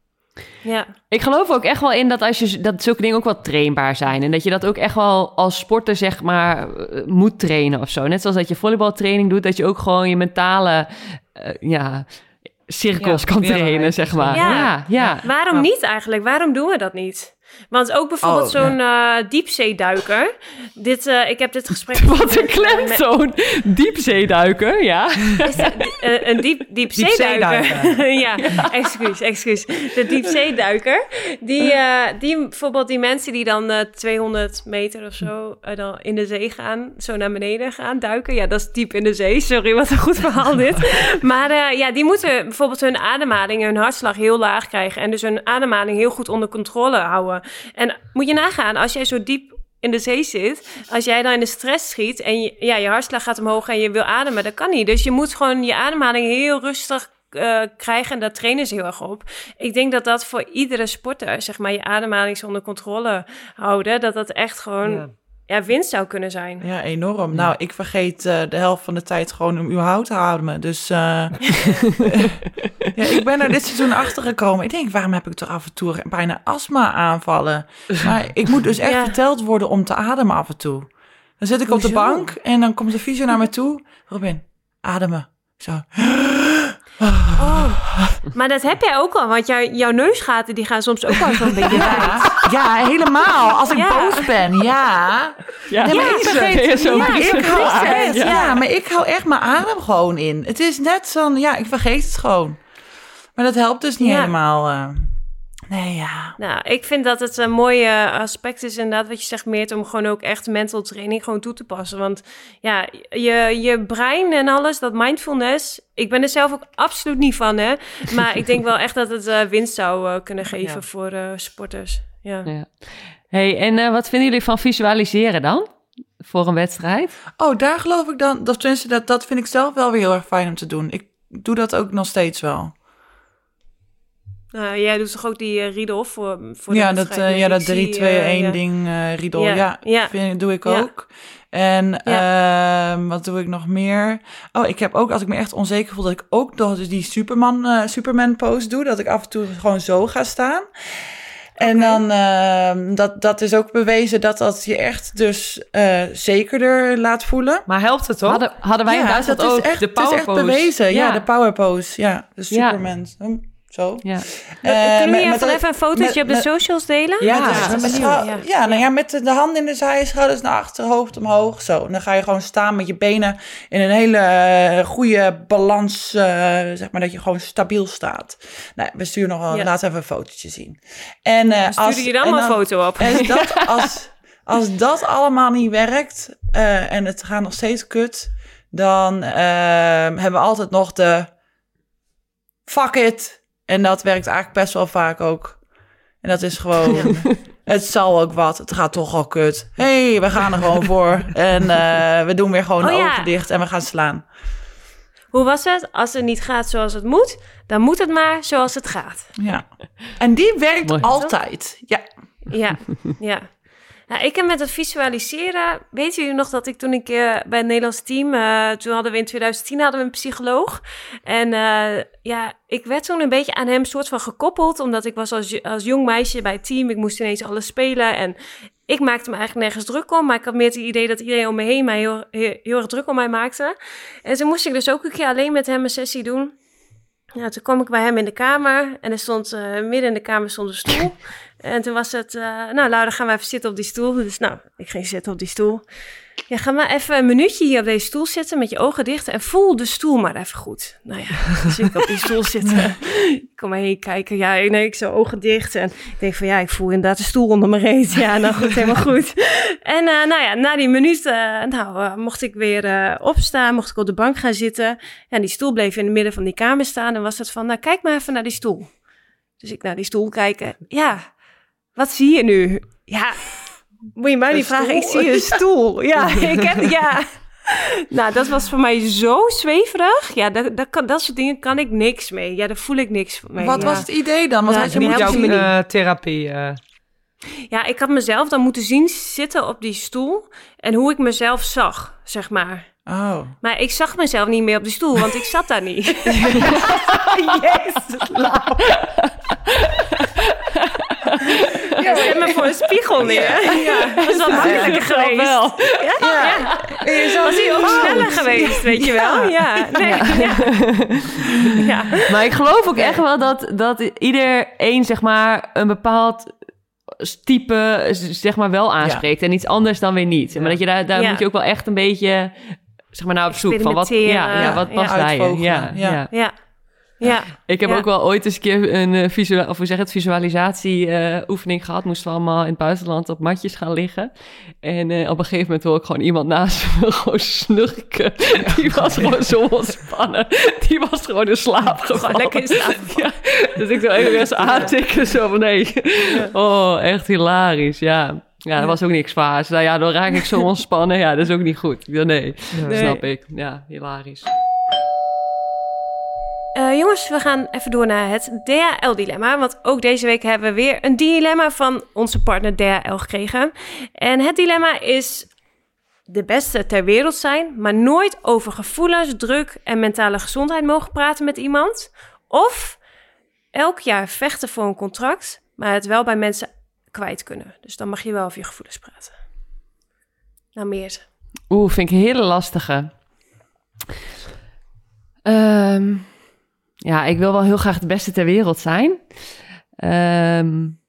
[SPEAKER 2] Ja.
[SPEAKER 4] Ik geloof ook echt wel in dat als je dat zulke dingen ook wel trainbaar zijn. En dat je dat ook echt wel als sporter, zeg maar, eh, moet trainen of zo. Net zoals dat je volleybaltraining doet, dat je ook gewoon je mentale uh, ja, cirkels kan trainen, zeg maar. Ja. ja, ja.
[SPEAKER 2] Waarom niet eigenlijk? Waarom doen we dat niet? Want ook bijvoorbeeld oh, zo'n uh, diepzeeduiker. Dit, uh, ik heb dit gesprek...
[SPEAKER 4] Wat een klemtoon. Diepzeeduiker, ja.
[SPEAKER 2] Is uh, een diep, diepzeeduiker. ja, excuus, excuus. De diepzeeduiker. Die, die bijvoorbeeld die mensen die dan 200 meter of zo dan in de zee gaan. Zo naar beneden gaan duiken. Ja, dat is diep in de zee. Sorry, wat een goed verhaal dit. Maar ja, die moeten bijvoorbeeld hun ademhaling, hun hartslag heel laag krijgen. En dus hun ademhaling heel goed onder controle houden. En moet je nagaan, als jij zo diep in de zee zit, als jij dan in de stress schiet en je, ja, je hartslag gaat omhoog en je wil ademen, dat kan niet. Dus je moet gewoon je ademhaling heel rustig uh, krijgen en daar trainen ze heel erg op. Ik denk dat dat voor iedere sporter, zeg maar, je ademhaling onder controle houden, dat dat echt gewoon winst zou kunnen zijn.
[SPEAKER 1] Ja, enorm. Nou, ik vergeet uh, de helft van de tijd gewoon om überhaupt te houden. Dus uh, ja, ik ben er dit seizoen achter gekomen. Ik denk, waarom heb ik toch af en toe bijna astma aanvallen? Maar ik moet dus echt verteld worden om te ademen af en toe. Dan zit ik op de bank en dan komt de fysio naar me toe. Robin, ademen. Zo.
[SPEAKER 2] Oh, maar dat heb jij ook al, want jou, jouw neusgaten die gaan soms ook wel zo'n beetje
[SPEAKER 1] ja. Ja, helemaal. Als ik boos ben, ja. Ja, nee, maar ik vergeet, zo ja, ik hou echt, ja. maar ik hou echt mijn adem gewoon in. Het is net zo'n, ja, ik vergeet het gewoon. Maar dat helpt dus niet helemaal. Uh, Nee, ja.
[SPEAKER 2] Nou, ik vind dat het een mooie aspect is inderdaad wat je zegt, Meert, om gewoon ook echt mental training gewoon toe te passen. Want ja, je, je brein en alles, dat mindfulness, ik ben er zelf ook absoluut niet van, hè. Maar ik denk wel echt dat het uh, winst zou uh, kunnen geven ja. voor uh, sporters. Ja. ja.
[SPEAKER 4] hey, en wat vinden jullie van visualiseren dan? Voor een wedstrijd?
[SPEAKER 1] Oh, daar geloof ik dan, dat, tenminste, dat, dat vind ik zelf wel weer heel erg fijn om te doen. Ik doe dat ook nog steeds wel.
[SPEAKER 2] Uh, jij doet toch ook die uh, Riedel voor, voor
[SPEAKER 1] ja, dat, uh, ja, dat 3, 2, 1 ding uh, Riedel. Ja, ja, ja. Vind, doe ik ook. En ja. uh, wat doe ik nog meer? Oh, ik heb ook, als ik me echt onzeker voel, dat ik ook nog dus die Superman, Superman pose doe. Dat ik af en toe gewoon zo ga staan. En okay. dan, uh, dat, dat is ook bewezen dat dat je echt dus uh, zekerder laat voelen.
[SPEAKER 3] Maar helpt het toch?
[SPEAKER 4] Hadden, hadden wij
[SPEAKER 1] ja,
[SPEAKER 4] in Duitsland
[SPEAKER 1] dat
[SPEAKER 4] ook
[SPEAKER 1] is echt,
[SPEAKER 4] de power
[SPEAKER 1] Het is echt
[SPEAKER 4] pose.
[SPEAKER 1] bewezen, ja, ja de power pose. Ja, de Superman. Zo.
[SPEAKER 2] Ja. Uh, Kunnen we even, even een fotootje op de met, socials delen?
[SPEAKER 1] Ja, ja, met, met, ja. ja, nou ja, met de hand in de zij, schouders naar achter, hoofd omhoog. Zo. En dan ga je gewoon staan met je benen in een hele uh, goede balans. Uh, zeg maar dat je gewoon stabiel staat. Nou, we sturen nog wel, ja. laat even een fotootje zien. En uh,
[SPEAKER 2] stuur als, je dan maar een foto op.
[SPEAKER 1] En dat, als, als dat allemaal niet werkt en het gaat nog steeds kut, dan hebben we altijd nog de fuck it. En dat werkt eigenlijk best wel vaak ook. En dat is gewoon, ja. het zal ook wat. Het gaat toch al kut. hey, we gaan er gewoon voor. En uh, we doen weer gewoon
[SPEAKER 2] oh,
[SPEAKER 1] de
[SPEAKER 2] ja.
[SPEAKER 1] ogen dicht en we gaan slaan.
[SPEAKER 2] Hoe was het? Als het niet gaat zoals het moet, dan moet het maar zoals het gaat.
[SPEAKER 1] Ja. En die werkt Mooi. altijd. Ja.
[SPEAKER 2] Ja, ja. Nou, ik heb met het visualiseren, weet jullie nog dat ik toen ik uh, bij het Nederlands team, uh, toen hadden we in 2010 hadden we een psycholoog. En uh, ja, ik werd toen een beetje aan hem soort van gekoppeld, omdat ik was als, als jong meisje bij het team, ik moest ineens alles spelen en ik maakte me eigenlijk nergens druk om, maar ik had meer het idee dat iedereen om me heen mij heel, heel, heel erg druk om mij maakte. En toen moest ik dus ook een keer alleen met hem een sessie doen. Ja, toen kwam ik bij hem in de kamer en er stond uh, midden in de kamer stond een stoel. En toen was het, uh, nou Laura, gaan we even zitten op die stoel. Dus nou, ik ging zitten op die stoel. Ja, ga maar even een minuutje hier op deze stoel zitten met je ogen dicht en voel de stoel maar even goed. Nou ja, dus ik op die stoel zitten. Ik kom maar heen kijken. Ja, nee, ik zo ogen dicht en ik denk van ja, ik voel inderdaad de stoel onder mijn reet. Ja, nou goed, helemaal goed. En uh, nou ja, na die minuut, uh, nou, uh, mocht ik weer opstaan, mocht ik op de bank gaan zitten. En die stoel bleef in het midden van die kamer staan en was het van, nou kijk maar even naar die stoel. Dus ik naar die stoel kijken. Ja, wat zie je nu? Ja, moet je mij niet vragen. Ik zie een stoel. Ja, ik heb, ja. Nou, dat was voor mij zo zweverig. Ja, dat, dat, kan, dat soort dingen kan ik niks mee. Ja, daar voel ik niks mee.
[SPEAKER 1] Wat
[SPEAKER 2] ja.
[SPEAKER 1] was het idee dan? Wat
[SPEAKER 3] ja,
[SPEAKER 1] had je
[SPEAKER 3] moet
[SPEAKER 1] moeten
[SPEAKER 3] jouw uh, therapie? Uh...
[SPEAKER 2] Ja, ik had mezelf dan moeten zien zitten op die stoel en hoe ik mezelf zag, zeg maar.
[SPEAKER 1] Oh.
[SPEAKER 2] Maar ik zag mezelf niet meer op de stoel, want ik zat daar niet.
[SPEAKER 3] Jezus,
[SPEAKER 2] ja, zet me voor een spiegel neer. Ja, ja. Dat is wel makkelijker geweest. Wel. Ja? ja. ja. Je was hij ook sneller geweest, weet je wel. Ja. Nee. Ja.
[SPEAKER 4] ja. Maar ik geloof ook echt wel dat, dat iedereen, zeg maar, een bepaald type, zeg maar, wel aanspreekt. En iets anders dan weer niet. Maar dat je daar, daar moet je ook wel echt een beetje, zeg maar, naar op zoek van wat, ja, ja, wat past bij je. Ja,
[SPEAKER 2] ja. ja. Ja,
[SPEAKER 4] ik heb
[SPEAKER 2] ja.
[SPEAKER 4] ook wel ooit eens een keer een uh, visual, of hoe zeg het, visualisatie uh, oefening gehad. Moesten we allemaal in het buitenland op matjes gaan liggen. En uh, op een gegeven moment wil ik gewoon iemand naast me gewoon snurken. Die was gewoon zo ontspannen. Die was gewoon in slaap gevallen.
[SPEAKER 2] lekker in slaap
[SPEAKER 4] ja. Dus ik wil even eens aantikken zo van nee. Oh, echt hilarisch, ja. Ja, dat was ook niks vaars. Nou ja, dan raak ik zo ontspannen. Ja, dat is ook niet goed. Ja, nee, nee. snap ik. Ja, hilarisch.
[SPEAKER 2] Uh, jongens, we gaan even door naar het DHL-dilemma. Want ook deze week hebben we weer een dilemma van onze partner DHL gekregen. En het dilemma is de beste ter wereld zijn, maar nooit over gevoelens, druk en mentale gezondheid mogen praten met iemand. Of elk jaar vechten voor een contract, maar het wel bij mensen kwijt kunnen. Dus dan mag je wel over je gevoelens praten. Nou, meer.
[SPEAKER 4] Oeh, vind ik een hele lastige. Um... Ja, ik wil wel heel graag de beste ter wereld zijn. Um,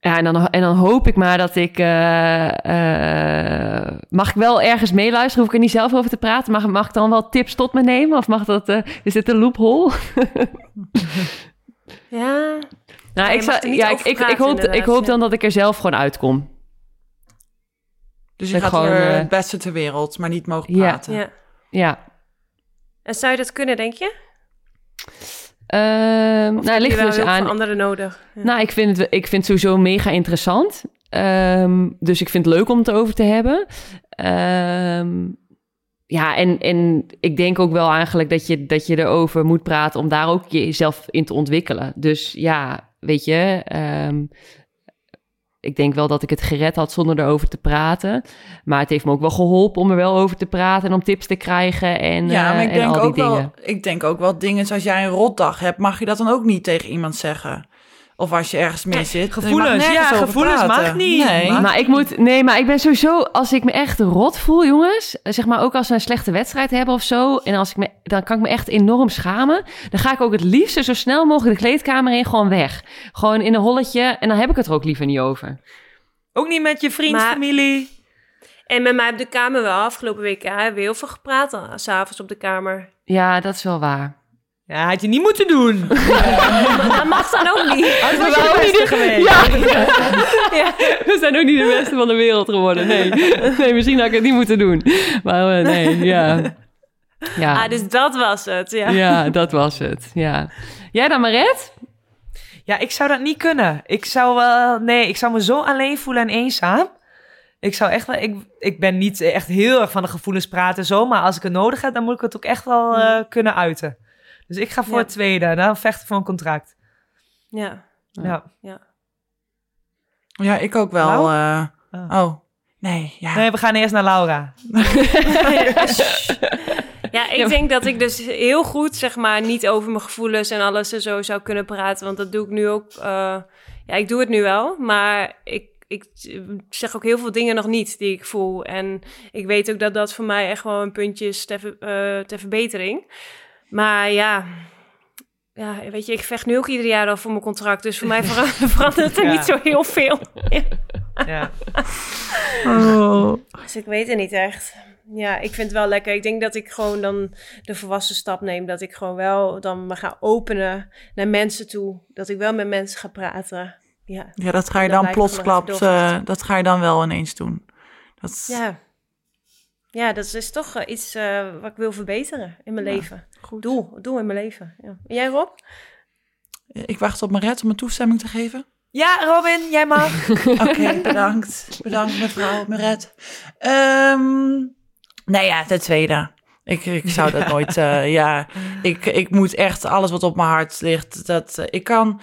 [SPEAKER 4] ja, en dan, en dan hoop ik maar dat ik. Uh, uh, mag ik wel ergens meeluisteren? Hoef ik er niet zelf over te praten? Mag, mag ik dan wel tips tot me nemen? Of mag dat. Uh, is dit een loophole?
[SPEAKER 2] ja.
[SPEAKER 4] Nou, ik, zou, ja, ik, ik, hoop, ik hoop dan dat ik er zelf gewoon uitkom.
[SPEAKER 1] Dus je
[SPEAKER 4] Dat
[SPEAKER 1] gaat
[SPEAKER 4] gewoon,
[SPEAKER 1] er
[SPEAKER 4] eh,
[SPEAKER 1] het beste ter wereld, maar niet mogen praten.
[SPEAKER 2] Ja.
[SPEAKER 4] Ja.
[SPEAKER 2] En zou je dat kunnen, denk je?
[SPEAKER 4] Ehm
[SPEAKER 2] Of
[SPEAKER 4] nou,
[SPEAKER 2] je
[SPEAKER 4] ligt dus aan.
[SPEAKER 2] anderen nodig? Ja.
[SPEAKER 4] Nou, ik vind, het, ik vind het sowieso mega interessant. Ehm, dus ik vind het leuk om het over te hebben. Ehm, ja, en, en ik denk ook wel eigenlijk dat je, dat je erover moet praten om daar ook jezelf in te ontwikkelen. Dus ja, weet je, ehm, ik denk wel dat ik het gered had zonder erover te praten. Maar het heeft me ook wel geholpen om er wel over te praten en om tips te krijgen en,
[SPEAKER 1] Ja, maar
[SPEAKER 4] eh,
[SPEAKER 1] ik
[SPEAKER 4] en
[SPEAKER 1] denk, ook
[SPEAKER 4] dingen.
[SPEAKER 1] wel, ik denk ook wel dingen als jij een rotdag hebt, mag je dat dan ook niet tegen iemand zeggen. Of als je ergens mee zit.
[SPEAKER 3] gevoelens, ja, gevoelens mag niet.
[SPEAKER 1] Nee.
[SPEAKER 3] Mag
[SPEAKER 4] Maar ik moet, nee, maar ik ben sowieso, als ik me echt rot voel, jongens, zeg maar ook als we een slechte wedstrijd hebben of zo, en als ik me, dan kan ik me echt enorm schamen. Dan ga ik ook het liefst zo snel mogelijk de kleedkamer in gewoon weg. Gewoon in een holletje, en dan heb ik het er ook liever niet over.
[SPEAKER 3] Ook niet met je vriend,
[SPEAKER 2] Maar-
[SPEAKER 3] familie.
[SPEAKER 2] En met mij op de kamer wel. Afgelopen week ja, hebben we heel veel gepraat al, s'avonds op de kamer.
[SPEAKER 4] Ja, dat is wel waar.
[SPEAKER 3] Ja, had je niet moeten doen.
[SPEAKER 2] Dat mag dan ook niet.
[SPEAKER 3] Was
[SPEAKER 4] waren
[SPEAKER 3] je
[SPEAKER 4] ook niet
[SPEAKER 3] beste geweest.
[SPEAKER 4] Ja. we zijn ook niet de beste van de wereld geworden. Nee, nee misschien had ik het niet moeten doen. Maar eh, nee, ja. Ja.
[SPEAKER 2] Ah, dus dat was het. Ja.
[SPEAKER 4] ja, dat was het. Ja. Jij dan, Maret?
[SPEAKER 3] Ja, ik zou dat niet kunnen. Ik zou wel... Nee, ik zou me zo alleen voelen en eenzaam. Ik zou echt wel... Ik, ik ben niet echt heel erg van de gevoelens praten zo. Maar als ik het nodig heb, dan moet ik het ook echt wel eh, kunnen uiten. Dus ik ga voor
[SPEAKER 2] Ja.
[SPEAKER 3] het tweede. Dan vechten voor een contract.
[SPEAKER 2] Ja.
[SPEAKER 3] Ja.
[SPEAKER 1] Ja, ik ook wel. Eh,
[SPEAKER 3] Oh.
[SPEAKER 1] oh, nee, ja.
[SPEAKER 3] Nee, we gaan eerst naar Laura.
[SPEAKER 2] Ja, ik denk dat ik dus heel goed, zeg maar, niet over mijn gevoelens en alles en zo zou kunnen praten. Want dat doe ik nu ook. eh, ja, ik doe het nu wel, maar ik, ik zeg ook heel veel dingen nog niet die ik voel. En ik weet ook dat dat voor mij echt wel een puntje is ter, eh, ter verbetering. Maar ja. Ja, weet je, ik vecht nu ook ieder jaar al voor mijn contract. Dus voor mij vera- verandert er
[SPEAKER 3] Ja.
[SPEAKER 2] niet zo heel veel. Ja.
[SPEAKER 3] Ja.
[SPEAKER 2] Dus ik weet het niet echt. Ja, ik vind het wel lekker. Ik denk dat ik gewoon dan de volwassen stap neem. Dat ik gewoon wel dan me ga openen naar mensen toe. Dat ik wel met mensen ga praten. Ja,
[SPEAKER 1] Ja, dat ga je dan
[SPEAKER 2] gewoon
[SPEAKER 1] plotsklaps, eh, dat ga je dan wel ineens doen. Dat
[SPEAKER 2] ja. Ja dat is toch eh, iets eh, wat ik wil verbeteren in mijn
[SPEAKER 1] Ja,
[SPEAKER 2] leven.
[SPEAKER 1] goed.
[SPEAKER 2] Doel, doel in mijn leven. Ja. En jij Rob?
[SPEAKER 1] Ik wacht op Maret om een toestemming te geven.
[SPEAKER 3] ja, Robin, jij mag.
[SPEAKER 1] Oké, bedankt. Bedankt mevrouw Maret. Ehm nou ja, ten tweede. Ik, ik zou dat nooit, eh, ja. Ik, ik moet echt alles wat op mijn hart ligt, dat eh, ik kan...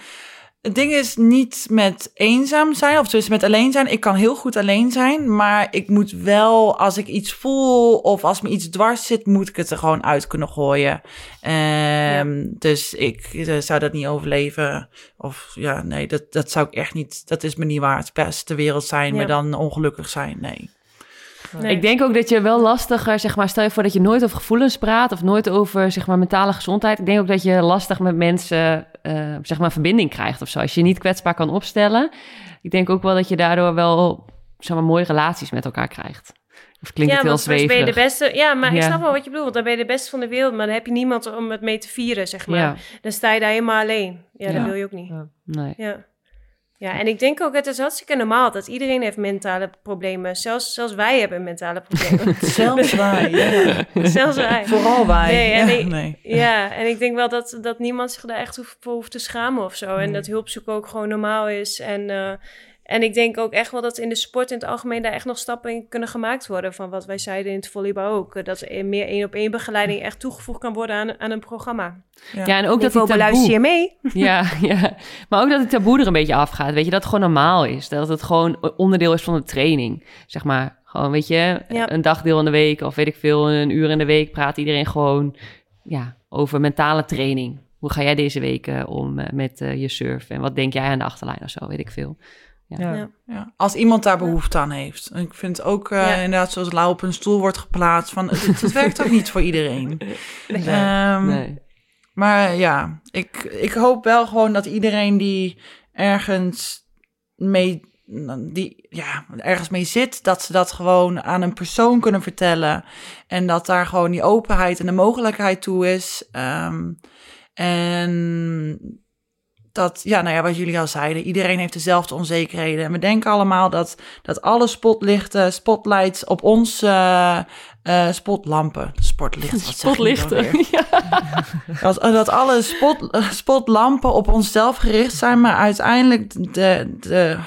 [SPEAKER 1] Het ding is niet met eenzaam zijn, of dus met alleen zijn. Ik kan heel goed alleen zijn, maar ik moet wel, als ik iets voel of als me iets dwars zit, moet ik het er gewoon uit kunnen gooien. Ehm, Dus ik eh, zou dat niet overleven. Of ja, nee, dat, dat zou ik echt niet. Dat is me niet waard. Best ter wereld zijn,
[SPEAKER 2] Ja.
[SPEAKER 1] maar dan ongelukkig zijn. Nee.
[SPEAKER 2] Nee.
[SPEAKER 4] Ik denk ook dat je wel lastiger, zeg maar, stel je voor dat je nooit over gevoelens praat of nooit over, zeg maar, mentale gezondheid. Ik denk ook dat je lastig met mensen, eh, zeg maar, verbinding krijgt of zo. Als je niet kwetsbaar kan opstellen. Ik denk ook wel dat je daardoor wel, zeg maar, mooie relaties met elkaar krijgt. Of klinkt
[SPEAKER 2] ja,
[SPEAKER 4] het heel
[SPEAKER 2] straks ben je de
[SPEAKER 4] zweverig?
[SPEAKER 2] beste. Ja, maar ik snap wel wat je bedoelt. Want dan ben je de beste van de wereld, maar dan heb je niemand om het mee te vieren, zeg maar.
[SPEAKER 4] Ja,
[SPEAKER 2] Dan sta je daar helemaal alleen. Ja,
[SPEAKER 4] Ja.
[SPEAKER 2] dat wil je ook niet.
[SPEAKER 3] Ja.
[SPEAKER 4] nee.
[SPEAKER 2] Ja. Ja, en ik denk ook, het is hartstikke normaal dat iedereen heeft mentale problemen. Zelfs, zelfs wij hebben mentale problemen.
[SPEAKER 1] Zelfs wij. Ja.
[SPEAKER 2] zelfs wij.
[SPEAKER 1] Vooral wij.
[SPEAKER 2] Nee, en
[SPEAKER 1] ja,
[SPEAKER 2] ik-
[SPEAKER 1] nee.
[SPEAKER 2] Ja, en ik denk wel dat, dat niemand zich daar echt hoeft, voor hoeft te schamen of zo. En dat hulpzoek ook gewoon normaal is. En, eh, en ik denk ook echt wel dat in de sport in het algemeen daar echt nog stappen in kunnen gemaakt worden. Van wat wij zeiden in het volleybal ook. eh, Dat er meer één op één begeleiding echt toegevoegd kan worden aan, aan een programma.
[SPEAKER 4] Ja, en ook dat die taboe...
[SPEAKER 2] je mee?
[SPEAKER 4] Ja, ja, maar ook dat het taboe er een beetje afgaat. Weet je, dat het gewoon normaal is. Dat het gewoon onderdeel is van de training. Zeg maar, gewoon, weet je,
[SPEAKER 2] Ja.
[SPEAKER 4] een dagdeel in de week of weet ik veel, een uur in de week praat iedereen gewoon ja, over mentale training. Hoe ga jij deze week om eh, met eh, je surf? En wat denk jij aan de achterlijn of zo, weet ik veel.
[SPEAKER 3] Ja.
[SPEAKER 2] Ja.
[SPEAKER 1] Ja. Als iemand daar behoefte aan heeft. En ik vind ook eh,
[SPEAKER 2] Ja.
[SPEAKER 1] inderdaad, zoals Lau op een stoel wordt geplaatst, van het, het werkt ook niet voor iedereen. Ehm,
[SPEAKER 4] Nee.
[SPEAKER 1] Maar ja, ik, ik hoop wel gewoon dat iedereen die ergens mee, die, ja, ergens mee zit, dat ze dat gewoon aan een persoon kunnen vertellen. En dat daar gewoon die openheid en de mogelijkheid toe is. Ehm, en dat, ja, nou ja, wat jullie al zeiden, iedereen heeft dezelfde onzekerheden. En we denken allemaal dat, dat alle spotlichten, spotlights op ons, uh, uh, spotlampen,
[SPEAKER 4] spotlichten, nou ja.
[SPEAKER 1] dat, dat alle spot, spotlampen op onszelf gericht zijn, maar uiteindelijk de, de,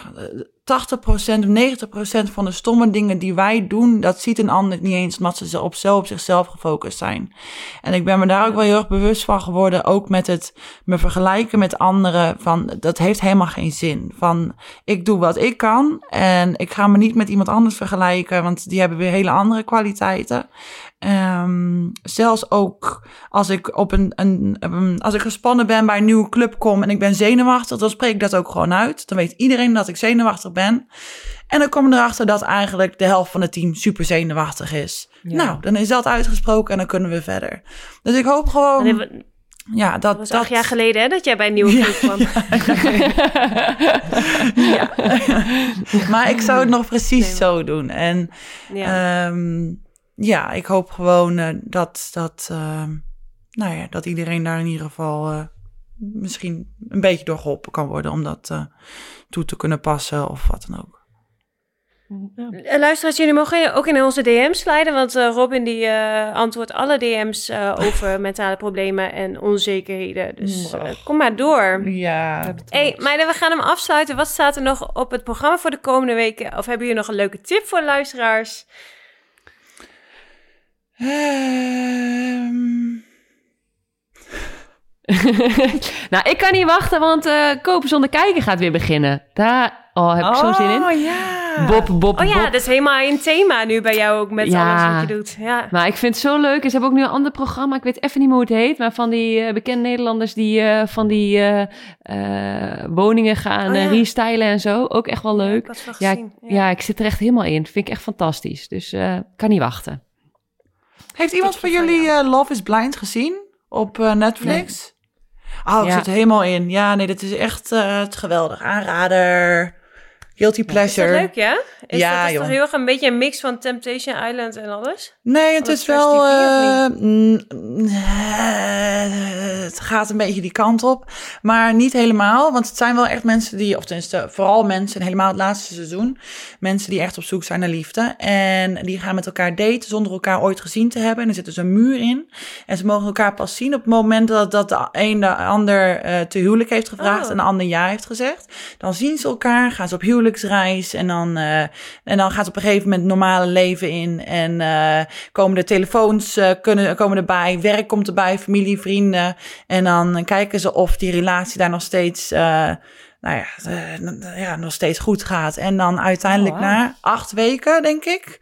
[SPEAKER 1] 80% of 90% van de stomme dingen die wij doen, dat ziet een ander niet eens, omdat ze op, zo op zichzelf gefocust zijn. En ik ben me daar ook wel heel erg bewust van geworden, ook met het me vergelijken met anderen, van dat heeft helemaal geen zin. Van ik doe wat ik kan en ik ga me niet met iemand anders vergelijken, want die hebben weer hele andere kwaliteiten. Um, zelfs ook als ik op een, een, als ik gespannen ben bij een nieuwe club kom en ik ben zenuwachtig, dan spreek ik dat ook gewoon uit. Dan weet iedereen dat ik zenuwachtig ben. En dan kom ik erachter dat eigenlijk de helft van het team super zenuwachtig is. Nou, dan is dat uitgesproken en dan kunnen we verder. Dus ik hoop gewoon. Ja, dat,
[SPEAKER 2] dat was acht jaar geleden hè, dat jij bij een nieuwe club kwam.
[SPEAKER 1] Ja, maar ik zou het nog precies zo doen. En ja. Um, ja, ik hoop gewoon uh, dat, dat, uh, nou ja, dat iedereen daar in ieder geval uh, misschien een beetje door geholpen kan worden om dat toe te kunnen passen of wat dan ook.
[SPEAKER 2] Ja. Luisteraars, jullie mogen ook in onze DM's sliden, want Robin die antwoordt alle DM's over mentale problemen en onzekerheden. Dus kom maar door.
[SPEAKER 1] Ja.
[SPEAKER 2] Hey, meiden, we gaan hem afsluiten. Wat staat er nog op het programma voor de komende weken? Of hebben jullie nog een leuke tip voor luisteraars? Um...
[SPEAKER 4] nou, ik kan niet wachten, want uh, Kopen zonder kijken gaat weer beginnen. Daar oh, heb ik oh, zo'n zin in.
[SPEAKER 2] Oh ja.
[SPEAKER 4] Bob, Bob,
[SPEAKER 2] Oh ja, dat is helemaal een thema nu bij jou ook met ja. alles wat je doet. Ja.
[SPEAKER 4] Maar ik vind het zo leuk. Ze hebben ook nu een ander programma. Ik weet even niet meer hoe het heet. Maar van die uh, bekende Nederlanders die uh, van die woningen gaan oh, ja. restylen en zo. Ook echt wel leuk. Ja, ik, ja, ik zit er echt helemaal in. Vind ik echt fantastisch. Dus kan niet wachten.
[SPEAKER 1] Heeft iemand van jullie uh, Love is Blind gezien op uh, Netflix? Nee. Oh, ik ja. zit er helemaal in. Ja, nee, dit is echt uh, geweldig. Aanrader. Guilty pleasure.
[SPEAKER 2] Is dat leuk, ja? Is ja, dat is toch heel erg een beetje een mix van Temptation Island en alles?
[SPEAKER 1] Nee, het is wel... Uh, het gaat een beetje die kant op. Maar niet helemaal, want het zijn wel echt mensen die... Of tenminste, vooral mensen, helemaal het laatste seizoen... Mensen die echt op zoek zijn naar liefde. En die gaan met elkaar daten zonder elkaar ooit gezien te hebben. En er zit dus een muur in. En ze mogen elkaar pas zien op het moment dat, dat de een de ander uh, te huwelijk heeft gevraagd... Oh. en de ander ja heeft gezegd. Dan zien ze elkaar, gaan ze op huwelijk huwelijksreis. En dan, uh, en dan gaat op een gegeven moment normale leven in. En komen de telefoons uh, kunnen, komen erbij. Werk komt erbij, familie, vrienden. En dan kijken ze of die relatie daar nog steeds nou ja, uh, ja, nog steeds goed gaat. En dan uiteindelijk oh, wow. na acht weken, denk ik,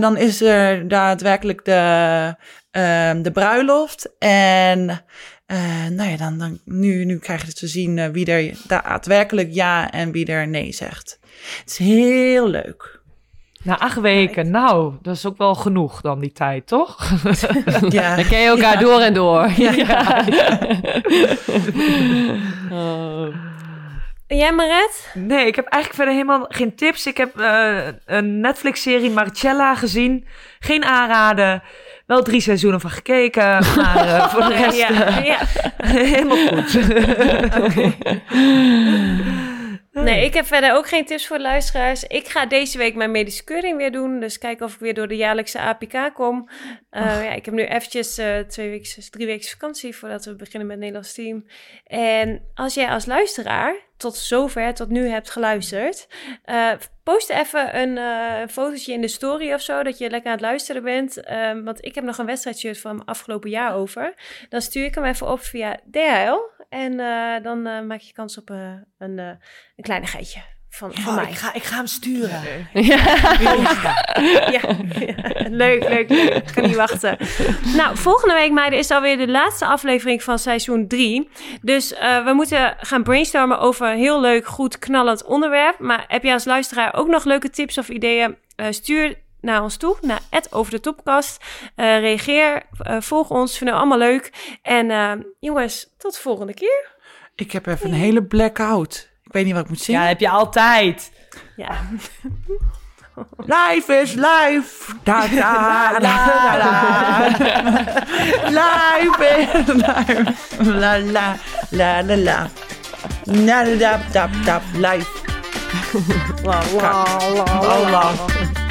[SPEAKER 1] dan is er daadwerkelijk de, uh, de bruiloft. En uh, nou ja, dan, dan, nu, nu krijg je te zien uh, wie er daadwerkelijk ja en wie er nee zegt. Het is heel leuk.
[SPEAKER 3] Na acht weken, nou, dat is ook wel genoeg dan die tijd, toch?
[SPEAKER 4] ja. Dan ken je elkaar door en door. Ja. ja.
[SPEAKER 2] oh. En jij, Maret?
[SPEAKER 3] Nee, ik heb eigenlijk verder helemaal geen tips. Ik heb uh, een Netflix-serie Marcella gezien. Geen aanraden wel drie seizoenen van gekeken, maar uh, voor de rest ja, ja. helemaal goed.
[SPEAKER 2] Nee, ik heb verder ook geen tips voor de luisteraars. Ik ga deze week mijn medische keuring weer doen. Dus kijken of ik weer door de jaarlijkse APK kom. Uh, ja, ik heb nu eventjes uh, twee weken, drie weken vakantie voordat we beginnen met het Nederlands team. En als jij als luisteraar tot zover, tot nu hebt geluisterd, uh, post even een fotootje in de story of zo, dat je lekker aan het luisteren bent. Um, want ik heb nog een wedstrijdshirt van afgelopen jaar over. Dan stuur ik hem even op via DHL. En uh, dan maak je kans op een, een kleinigheidje van, ja, van mij.
[SPEAKER 3] Ik ga, ik ga hem sturen.
[SPEAKER 2] Ja. ja. Leuk, leuk, leuk. Ik kan niet wachten. Nou, volgende week, meiden, is alweer de laatste aflevering van seizoen 3. Dus uh, we moeten gaan brainstormen over een heel leuk, goed, knallend onderwerp. Maar heb je als luisteraar ook nog leuke tips of ideeën? Uh, stuur naar ons toe, naar het over de topkast. Uh, reageer, volg ons, vinden we allemaal leuk. En jongens, tot de volgende keer.
[SPEAKER 1] Ik heb even een hele blackout. Ik weet niet wat ik moet zingen.
[SPEAKER 3] Ja, heb je altijd.
[SPEAKER 2] Ja.
[SPEAKER 1] Life is life. Da, da, la, la, Life is life. La, la, la, la, la. Na, dap, dap, dap, live.
[SPEAKER 3] la, la, la, la.
[SPEAKER 1] la.